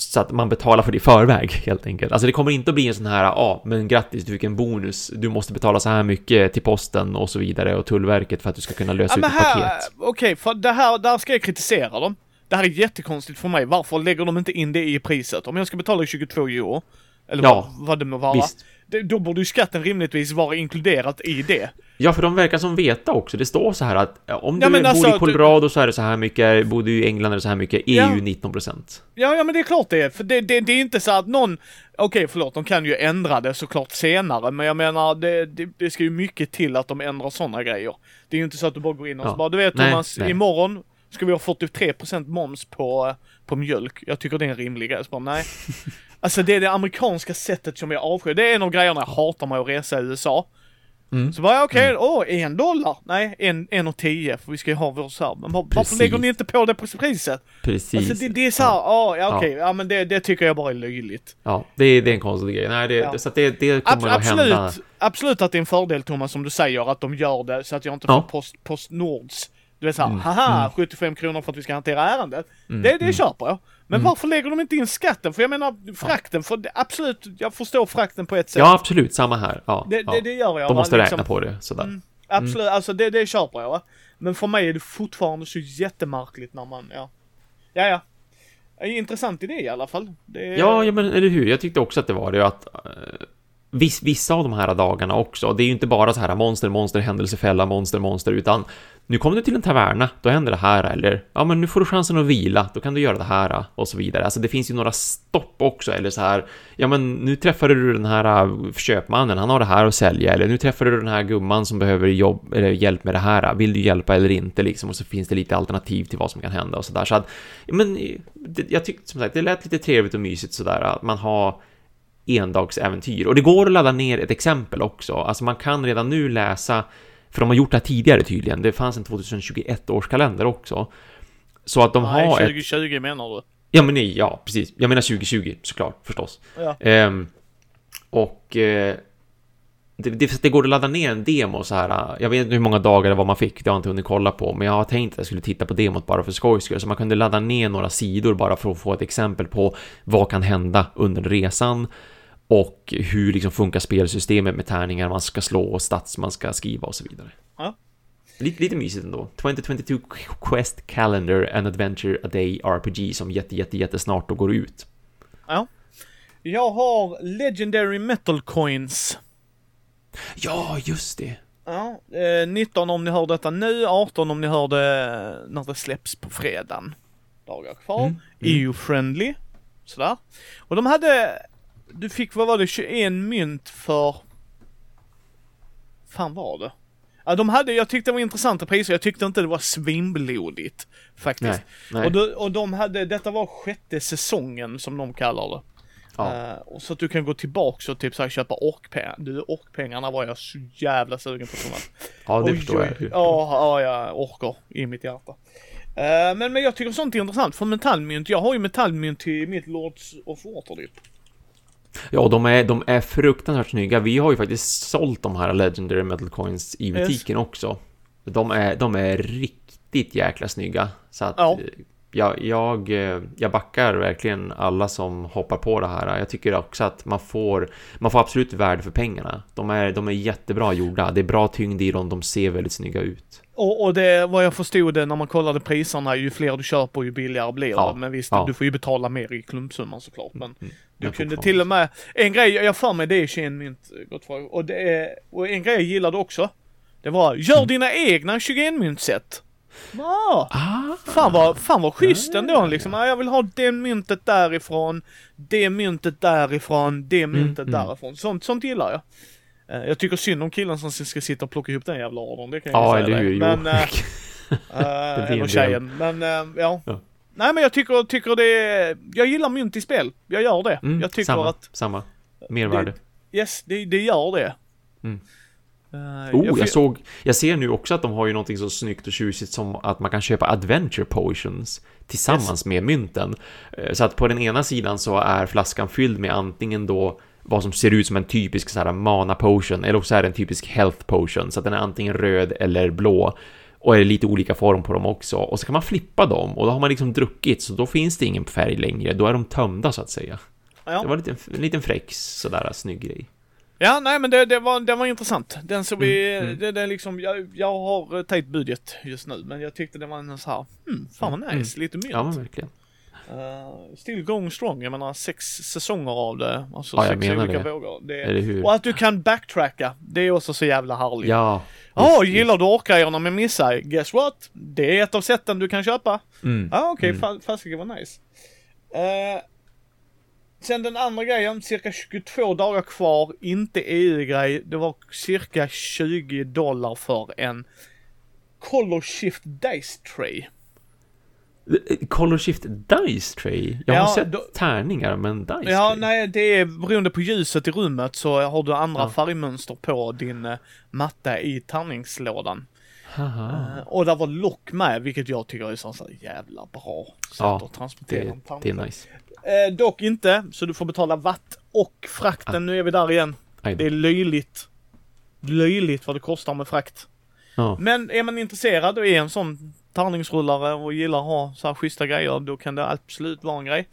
så att man betalar för det i förväg helt enkelt. Alltså det kommer inte att bli en sån här, ja, ah, men grattis, du fick en bonus, du måste betala så här mycket till posten och så vidare och Tullverket för att du ska kunna lösa Ja, ut ett här, paket. okej, för det här, där ska jag kritisera dem. Det här är jättekonstigt för mig. Varför lägger de inte in det i priset? Om jag ska betala 22 euro, eller Ja, vad, vad det må vara, visst. Då borde ju skatten rimligtvis vara inkluderat i det. Ja, för de verkar som veta också. Det står så här att ja, om Ja, du men bor alltså, i du- Colorado så är det så här mycket, bor du i England är det så här mycket, EU Ja. 19%. Ja, ja men det är klart det är. För det, det, det är inte så att någon, okej förlåt, de kan ju ändra det såklart senare, men jag menar det, det, det ska ju mycket till att de ändrar sådana grejer. Det är ju inte så att du bara går in och Ja. så bara, du vet Nej, Thomas, nej. imorgon ska vi ha 43% moms på, på mjölk. Jag tycker det är en rimlig grej. Så bara, nej. Alltså det är det amerikanska sättet som jag avskyr. Det är en av grejerna jag hatar med att resa i USA. Mm. Så bara, ja, okej, åh, en dollar? Nej, en, en och tio, för vi ska ju ha vår så här. Men var, varför Precis. lägger ni inte på det på priset? Precis. Alltså det, det är så här, ja, ja Ja. okej, ja men det, det tycker jag bara är löjligt. Ja, det är, det är en konstig grej. Nej, det, Ja. så att det, det Ab kommer att absolut, hända. absolut att det är en fördel Thomas som du säger att de gör det så att jag inte Ja. får post, Postnords. Du vet såhär, Mm, haha, 75 kronor för att vi ska hantera ärendet. Mm, det det mm. köper jag. Men varför lägger de inte in skatten? För jag menar frakten, för absolut, jag förstår frakten på ett sätt. Ja, absolut. Samma här. Ja, det, ja. det, det gör jag. De va, måste liksom. räkna på det, sådär. Mm. Absolut, alltså det, det köper jag. Va? Men för mig är det fortfarande så jättemärkligt när man, ja. Ja, ja. Intressant idé i alla fall. Det är... Ja, ja, men eller hur? Jag tyckte också att det var det att eh, viss, vissa av de här dagarna också, det är ju inte bara så här monster, monster, händelsefälla, monster, monster, utan nu kom du till en taverna, då händer det här, eller ja, men nu får du chansen att vila, då kan du göra det här och så vidare. Alltså det finns ju några stopp också, eller så här, ja, men nu träffade du den här äh, köpmannen, han har det här att sälja, eller nu träffade du den här gumman som behöver jobb, eller hjälp med det här, vill du hjälpa eller inte, liksom, och så finns det lite alternativ till vad som kan hända och så där. Så att, ja, men det, jag tyckte som sagt, det lät lite trevligt och mysigt sådär, att man har endagsäventyr. Och det går att ladda ner ett exempel också. Alltså man kan redan nu läsa, för de har gjort det här tidigare tydligen, det fanns en 2021 års kalender också. Så att de Nej, har ett... 2020 menar du? Ja men nej, ja precis. Jag menar 2020 såklart, förstås. Ja. Ehm, och eh, det, det, det går att ladda ner en demo så här. Jag vet inte hur många dagar det var man fick, det har jag inte hunnit kolla på, men jag har tänkt att jag skulle titta på demot bara för skojs skull, så man kunde ladda ner några sidor bara för att få ett exempel på vad kan hända under resan. Och hur liksom funkar spelsystemet med tärningar man ska slå och stats man ska skriva och så vidare. Ja. Lite, lite mysigt ändå. 2022 Quest Calendar and Adventure A Day RPG som jätte, jätte, jättesnart då går ut. Ja. Jag har Legendary Metal Coins. Ja, just det. Ja, eh, 19 om ni hör detta nu, 18 om ni hör det när det släpps på fredagen. Dagar kvar. Mm, mm. EU-friendly. Sådär. Och de hade, du fick, vad var det, 21 mynt för, fan var det? Ja, de hade, jag tyckte det var intressanta priser, jag tyckte inte det var svinblodigt. Faktiskt. Nej, nej. Och, de, och de hade, detta var sjätte säsongen som de kallar det. Ja. Eh, och så att du kan gå tillbaks och typ så här, köpa orkpengar. Du, orkpengarna var jag så jävla sugen på Thomas. Ja, det Oj, förstår jag. Ja, ja, orkar i mitt hjärta. Eh, men, men jag tycker sånt är intressant för metallmynt. Jag har ju metallmynt till mitt Lords of Waterdeep. Ja, de är, de är fruktansvärt snygga. Vi har ju faktiskt sålt de här Legendary Metal Coins i butiken också. De är, de är riktigt jäkla snygga. Så att Ja. jag, jag, eh, jag backar verkligen alla som hoppar på det här. Jag tycker också att man får, man får absolut värde för pengarna. De är, de är jättebra gjorda. Det är bra tyngd i dem. De ser väldigt snygga ut. Och, och det, vad jag förstod det när man kollade priserna, ju fler du köper ju billigare blir Ja, det. Men visst, ja. du får ju betala mer i klumpsumman såklart. Men Mm, du men kunde till och med, en grej, jag för mig det är 21 mynt, gott folk. Och det och en grej jag gillade också. Det var, gör Mm. dina egna 21 myntset. Ja, Ah, fan vad, fan vad schysst ändå liksom. Ja, jag vill ha det myntet därifrån, det myntet därifrån, det myntet mm. därifrån. Sånt, sånt gillar jag. Eh, Jag tycker synd om killen som ska sitta och plocka ihop den jävla ordern, det kan jag ja, säga eller dig. hur? Men, jo. eh, blir Uh, en eller tjejen. Men uh, ja. Ja. Nej men jag tycker, tycker det är, jag gillar mynt i spel. Jag gör det. Mm, jag tycker samma, att, samma. Mervärde. yes, det, det gör det. Mm. Eh, Oh, jag, får- såg, jag ser nu också att de har ju någonting så snyggt och tjusigt som att man kan köpa adventure potions tillsammans med mynten. Eh, Så att på den ena sidan så är flaskan fylld med antingen då vad som ser ut som en typisk så här mana potion eller också är det en typisk health potion så att den är antingen röd eller blå och är lite olika form på dem också och så kan man flippa dem och då har man liksom druckit så då finns det ingen färg längre då är de tömda så att säga. ja. Det var en liten, en liten fräck sådär snygg grej. ja, nej men det, det, var, det var intressant. Den såg vi, Mm, mm. det, det liksom, jag, jag har eh, tajt budget just nu men jag tyckte det var en så här, hmm, fan vad nice, lite mynt. Ja verkligen. Eh, still going strong, jag menar sex säsonger av det. Alltså Ja, jag sex olika det. vågor. Det, Eller hur? och att du kan backtracka, det är också så jävla härligt. Ja. Ja, visst, gillar du orkgrejerna med missar? Guess what? Det är ett av sätten du kan köpa. Mm. Ja, okej, Mm. mm. fasiken var nice. Eh, sen den andra grejen, cirka 22 dagar kvar, inte EU-grej. Det var cirka 20 dollar för en Color Shift Dice Tray. Color Shift Dice Tray? Jag har Ja, sett då- tärningar, men Dice Ja, Tray? nej, det är beroende på ljuset i rummet så har du andra Ja. färgmönster på din eh, matta i tärningslådan. Eh, och där var lock med, vilket jag tycker är så så jävla bra sätt Ja, att transportera Det, en det är nice. Eh, dock inte, så du får betala watt och frakten. Ah. Nu är vi där igen. Det är löjligt. Löjligt vad det kostar med frakt. Ja. Men är man intresserad och är en sån tärningsrullare och gillar att ha så här schyssta grejer, då kan det absolut vara en grej.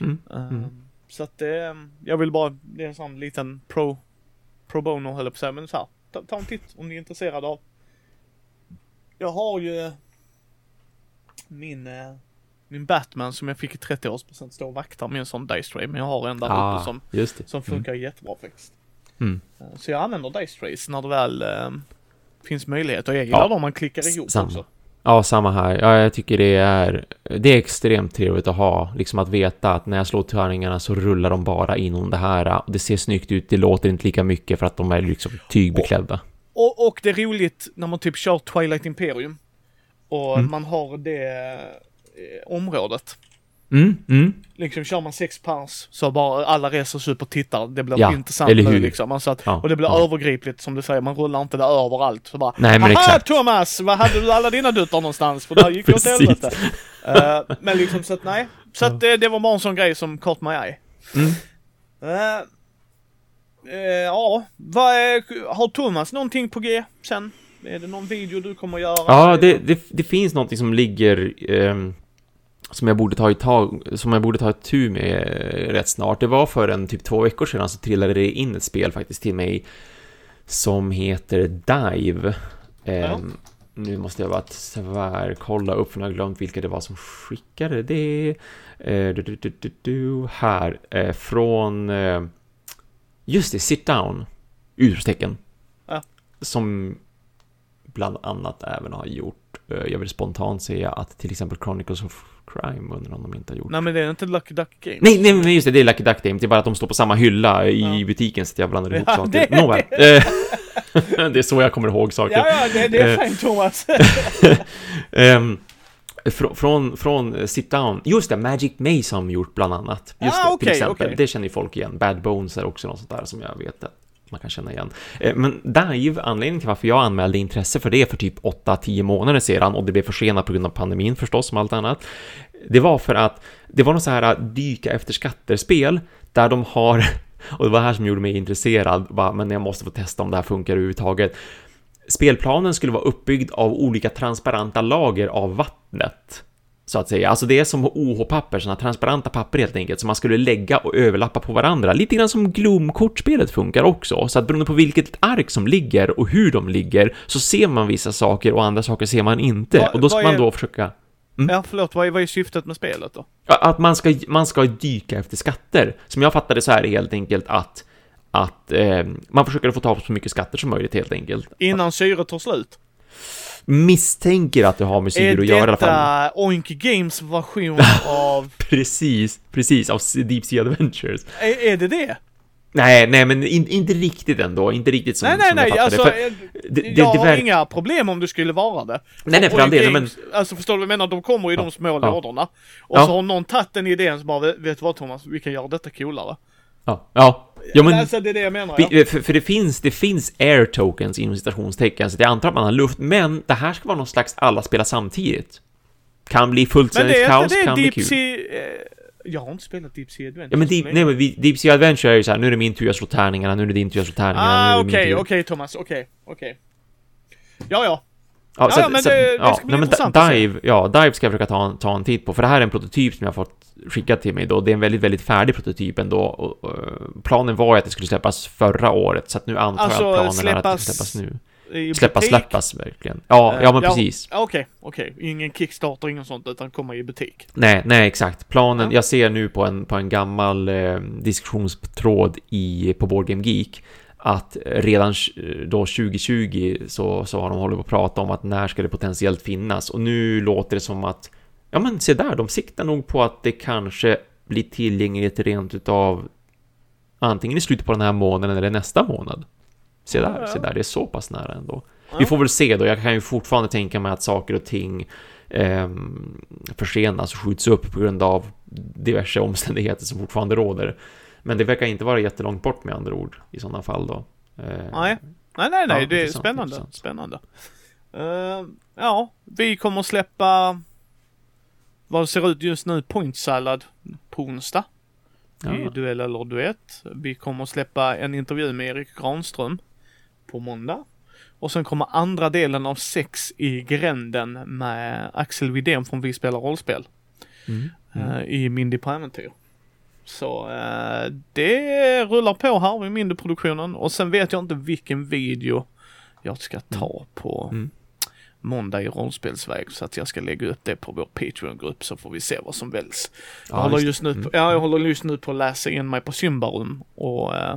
Mm. Eh, Mm. Så att det, jag vill bara, det är en sån liten pro, pro bono höll jag på att säga, men så här, ta, ta en titt om ni är intresserade av. Jag har ju min, eh, min Batman som jag fick i 30-årspresent står och vaktar med en sån Dice men jag har en där Ah, uppe som, som funkar jättebra faktiskt. Mm. Eh, Så jag använder Dice när det väl eh, finns möjlighet och jag gillar Ja, dem man klickar ihop samma. också. Ja, samma här. Ja, jag tycker det är, det är extremt trevligt att ha, liksom att veta att när jag slår tärningarna så rullar de bara inom det här. Och det ser snyggt ut, det låter inte lika mycket för att de är liksom tygbeklädda. Och, och det är roligt när man typ kör Twilight Imperium och Mm. man har det eh, området. Mm, mm. Liksom kör man sex pers så bara alla reser sig upp och tittar. Det blir Ja, intressant nu liksom. Alltså att, Ja, och det blir ja. övergripligt som du säger. Man rullar inte där överallt. Så bara, Nej, men exakt. Thomas! Vad hade du alla dina duttar någonstans? För där gick det åt helvete. Eh, men liksom så att nej. Så att det, det var bara en sån grej som caught my eye. Mm. Eh, eh, ja, vad är, har Thomas någonting på G sen? Är det någon video du kommer göra? Ja, det, det, det finns någonting som ligger ehm, som jag borde ta tag, som jag borde ta ett tur med rätt snart. Det var för en typ två veckor sedan så trillade det in ett spel faktiskt till mig som heter Dive. Ja. Um, nu måste jag bara tvärkolla upp för nu har jag glömt vilka det var som skickade det. Uh, du, du, du, här, uh, från... Uh, just det, Sit Down! Utropstecken. Ja. Som bland annat även har gjort, jag vill spontant säga att till exempel Chronicles of Crime undrar om de inte har gjort. Nej men det är inte Lucky Duck Games. Nej, nej men just det, det är Lucky Duck Games. Det är bara att de står på samma hylla i ja. butiken så att jag blandar ihop ja, saker. Det... Nåväl. det är så jag kommer ihåg saker. Ja, ja, det, det är eh, fint Thomas. um, Frå, från, från Sit Down, just det, Magic Maze har de gjort bland annat. Just ah, det, till exempel. Okay. Det känner ju folk igen. Bad Bones är också något sånt där som jag vet att man kan känna igen. Eh, men Dive, anledningen till varför jag anmälde intresse för det för typ 8-10 månader sedan och det blev försenat på grund av pandemin förstås som allt annat. Det var för att det var något så här äh, dyka efter skatter-spel där de har, och det var det här som gjorde mig intresserad, bara, men jag måste få testa om det här funkar överhuvudtaget. Spelplanen skulle vara uppbyggd av olika transparenta lager av vattnet så att säga. Alltså det är som OH-papper, sådana transparenta papper helt enkelt, som man skulle lägga och överlappa på varandra. Lite grann som Gloom-kortspelet funkar också, så att beroende på vilket ark som ligger och hur de ligger, så ser man vissa saker och andra saker ser man inte. Va, och då ska man då försöka... Mm. Ja, förlåt, vad är, vad är syftet med spelet då? Att man ska, man ska dyka efter skatter. Som jag fattade så här är helt enkelt att att eh, man försöker få tag på så mycket skatter som möjligt helt enkelt. Innan syret tar slut? Misstänker att det har med syre att göra i alla fall. Är detta Oink Games version av... precis, precis, av Deep Sea Adventures. Är, är det det? Nej, nej, men in, inte riktigt ändå, inte riktigt som, nej, nej, som nej, jag alltså, det. det, det, jag har inga problem om du skulle vara det. Nej, nej, för all del, men... Alltså förstår du vad jag menar? De kommer i de små ja. lådorna. Och ja. så har någon tagit den idén som bara, vet du vad Thomas, vi kan göra detta coolare. Ja, ja. Ja, men, alltså, det är det jag menar. Ja. För, för, det, finns, det finns air tokens inom citationstecken, så jag antar att man har luft, men det här ska vara någon slags alla spelar samtidigt. Kan bli fullständigt kaos, kan bli kul. Sea, eh, jag har inte spelat Deep Sea Adventure. Ja, men Deep, nej, men Deep Sea Adventure är ju så här, nu är det min tur, jag slår tärningarna, nu är det din tur, jag slår tärningarna, ah, är det okay. Okej, okej Thomas, okej, okej. Ja, ja. Ja, ja, så, ja men så, det, det ja, ska bli nej, intressant Dive, ja, Dive ska jag försöka ta, ta en titt på, för det här är en prototyp som jag har fått skickat till mig då. Det är en väldigt, väldigt färdig prototyp ändå. Och, och, planen var ju att det skulle släppas förra året, så att nu antar alltså, jag att planen släppas... är att det ska släppas nu. Släppas, släppas verkligen. Ja, uh, ja men ja, precis. Okej, okay, okej. Okay. Ingen Kickstarter, inget sånt, utan kommer i butik. Nej, nej exakt. Planen, ja. jag ser nu på en, på en gammal eh, diskussionstråd i, på Board Game Geek att redan då 2020 så, så har de hållit på att prata om att när ska det potentiellt finnas och nu låter det som att ja men se där, de siktar nog på att det kanske blir tillgängligt rent utav antingen i slutet på den här månaden eller nästa månad. Se där, se där, det är så pass nära ändå. Vi får väl se då, jag kan ju fortfarande tänka mig att saker och ting eh, försenas och skjuts upp på grund av diverse omständigheter som fortfarande råder. Men det verkar inte vara jättelångt bort med andra ord i sådana fall då. Eh, nej, nej, nej, nej ja, det är spännande. Spännande. Uh, ja, vi kommer släppa vad det ser ut just nu, Point Salad på onsdag. Ja. I Duell eller Duett. Vi kommer släppa en intervju med Erik Granström på måndag. Och sen kommer andra delen av Sex i gränden med Axel Widén från Vi spelar rollspel. Mm. Mm. Uh, I Mindy på äventyr. Så uh, det rullar på här vid Mindy-produktionen och sen vet jag inte vilken video jag ska ta mm. på mm måndag i rollspelsväg så att jag ska lägga upp det på vår Patreon-grupp så får vi se vad som väljs. Jag, ja, håller just nu på, mm. ja, jag håller just nu på att läsa in mig på Symbarum och äh,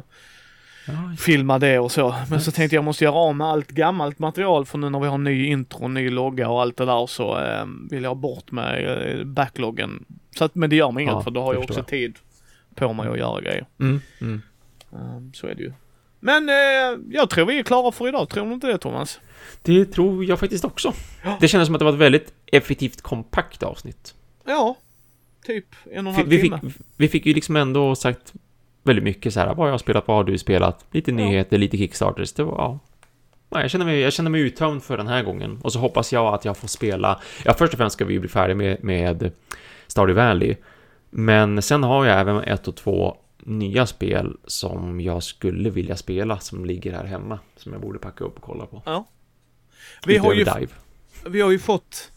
ja, filma det och så. Men så tänkte jag måste göra av med allt gammalt material för nu när vi har ny intro, ny logga och allt det där så äh, vill jag bort med äh, backloggen. Så att, men det gör mig inget för då har jag också tid på mig att göra grejer. Mm, mm. Um, så är det ju. Men eh, jag tror vi är klara för idag, tror du inte det Thomas? Det tror jag faktiskt också. Ja. Det kändes som att det var ett väldigt effektivt kompakt avsnitt. Ja, typ en och en halv vi timme. Fick, vi fick ju liksom ändå sagt väldigt mycket så här, vad jag har spelat, vad har du spelat, lite ja. nyheter, lite kickstarters, det var, ja. ja. jag, känner mig, jag känner mig uttömd för den här gången. Och så hoppas jag att jag får spela, ja först och främst ska vi bli färdiga med, med Stardew Valley. Men sen har jag även ett och två nya spel som jag skulle vilja spela som ligger här hemma. Som jag borde packa upp och kolla på. Ja. Vi har, ju, vi har ju fått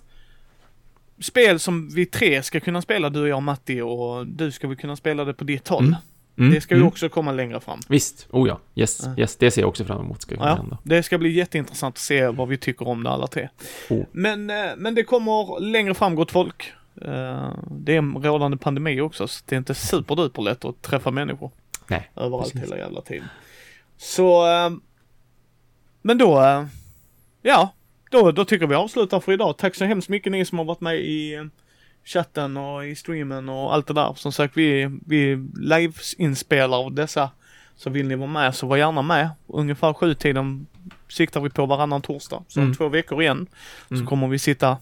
spel som vi tre ska kunna spela, du och jag och Matti, och du ska väl kunna spela det på ditt håll. Mm. Mm, Det ska ju mm. också komma längre fram. Visst, oh ja, yes, Ja. yes, det ser jag också fram emot ska Ja, hända. det ska bli jätteintressant att se vad vi tycker om det alla tre. Oh. Men, eh, men det kommer längre fram gott folk. Eh, Det är en rådande pandemi också, så det är inte superduper lätt att träffa människor Nej, överallt precis. hela jävla tiden. Så, eh, men då, eh, ja, då, då tycker vi avslutar för idag. Tack så hemskt mycket ni som har varit med i chatten och i streamen och allt det där. Som sagt, vi, vi live-inspelar dessa. Så vill ni vara med så var gärna med. Ungefär sju tiden siktar vi på varannan torsdag. Så om Mm. två veckor igen Mm. så kommer vi sitta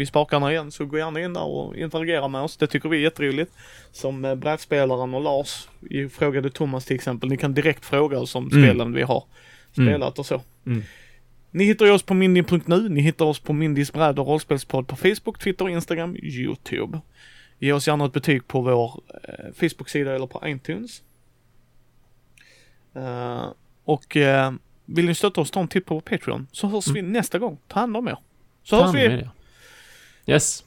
vid spakarna igen. Så gå gärna in där och interagera med oss. Det tycker vi är jätteroligt. Som eh, brädspelaren och Lars frågade Thomas till exempel. Ni kan direkt fråga oss om Mm. spelen vi har Mm. spelat och så. Mm. Ni hittar oss på mindy.nu, ni hittar oss på Mindys bräd och rollspelspodd på Facebook, Twitter, Instagram, YouTube. Ge oss gärna ett betyg på vår eh, Facebook-sida eller på iTunes. Eh, och eh, vill ni stötta oss, ta en titt på Patreon så hörs vi nästa gång. Ta hand om er. Så Ta hörs vi. Om er, ja. Yes,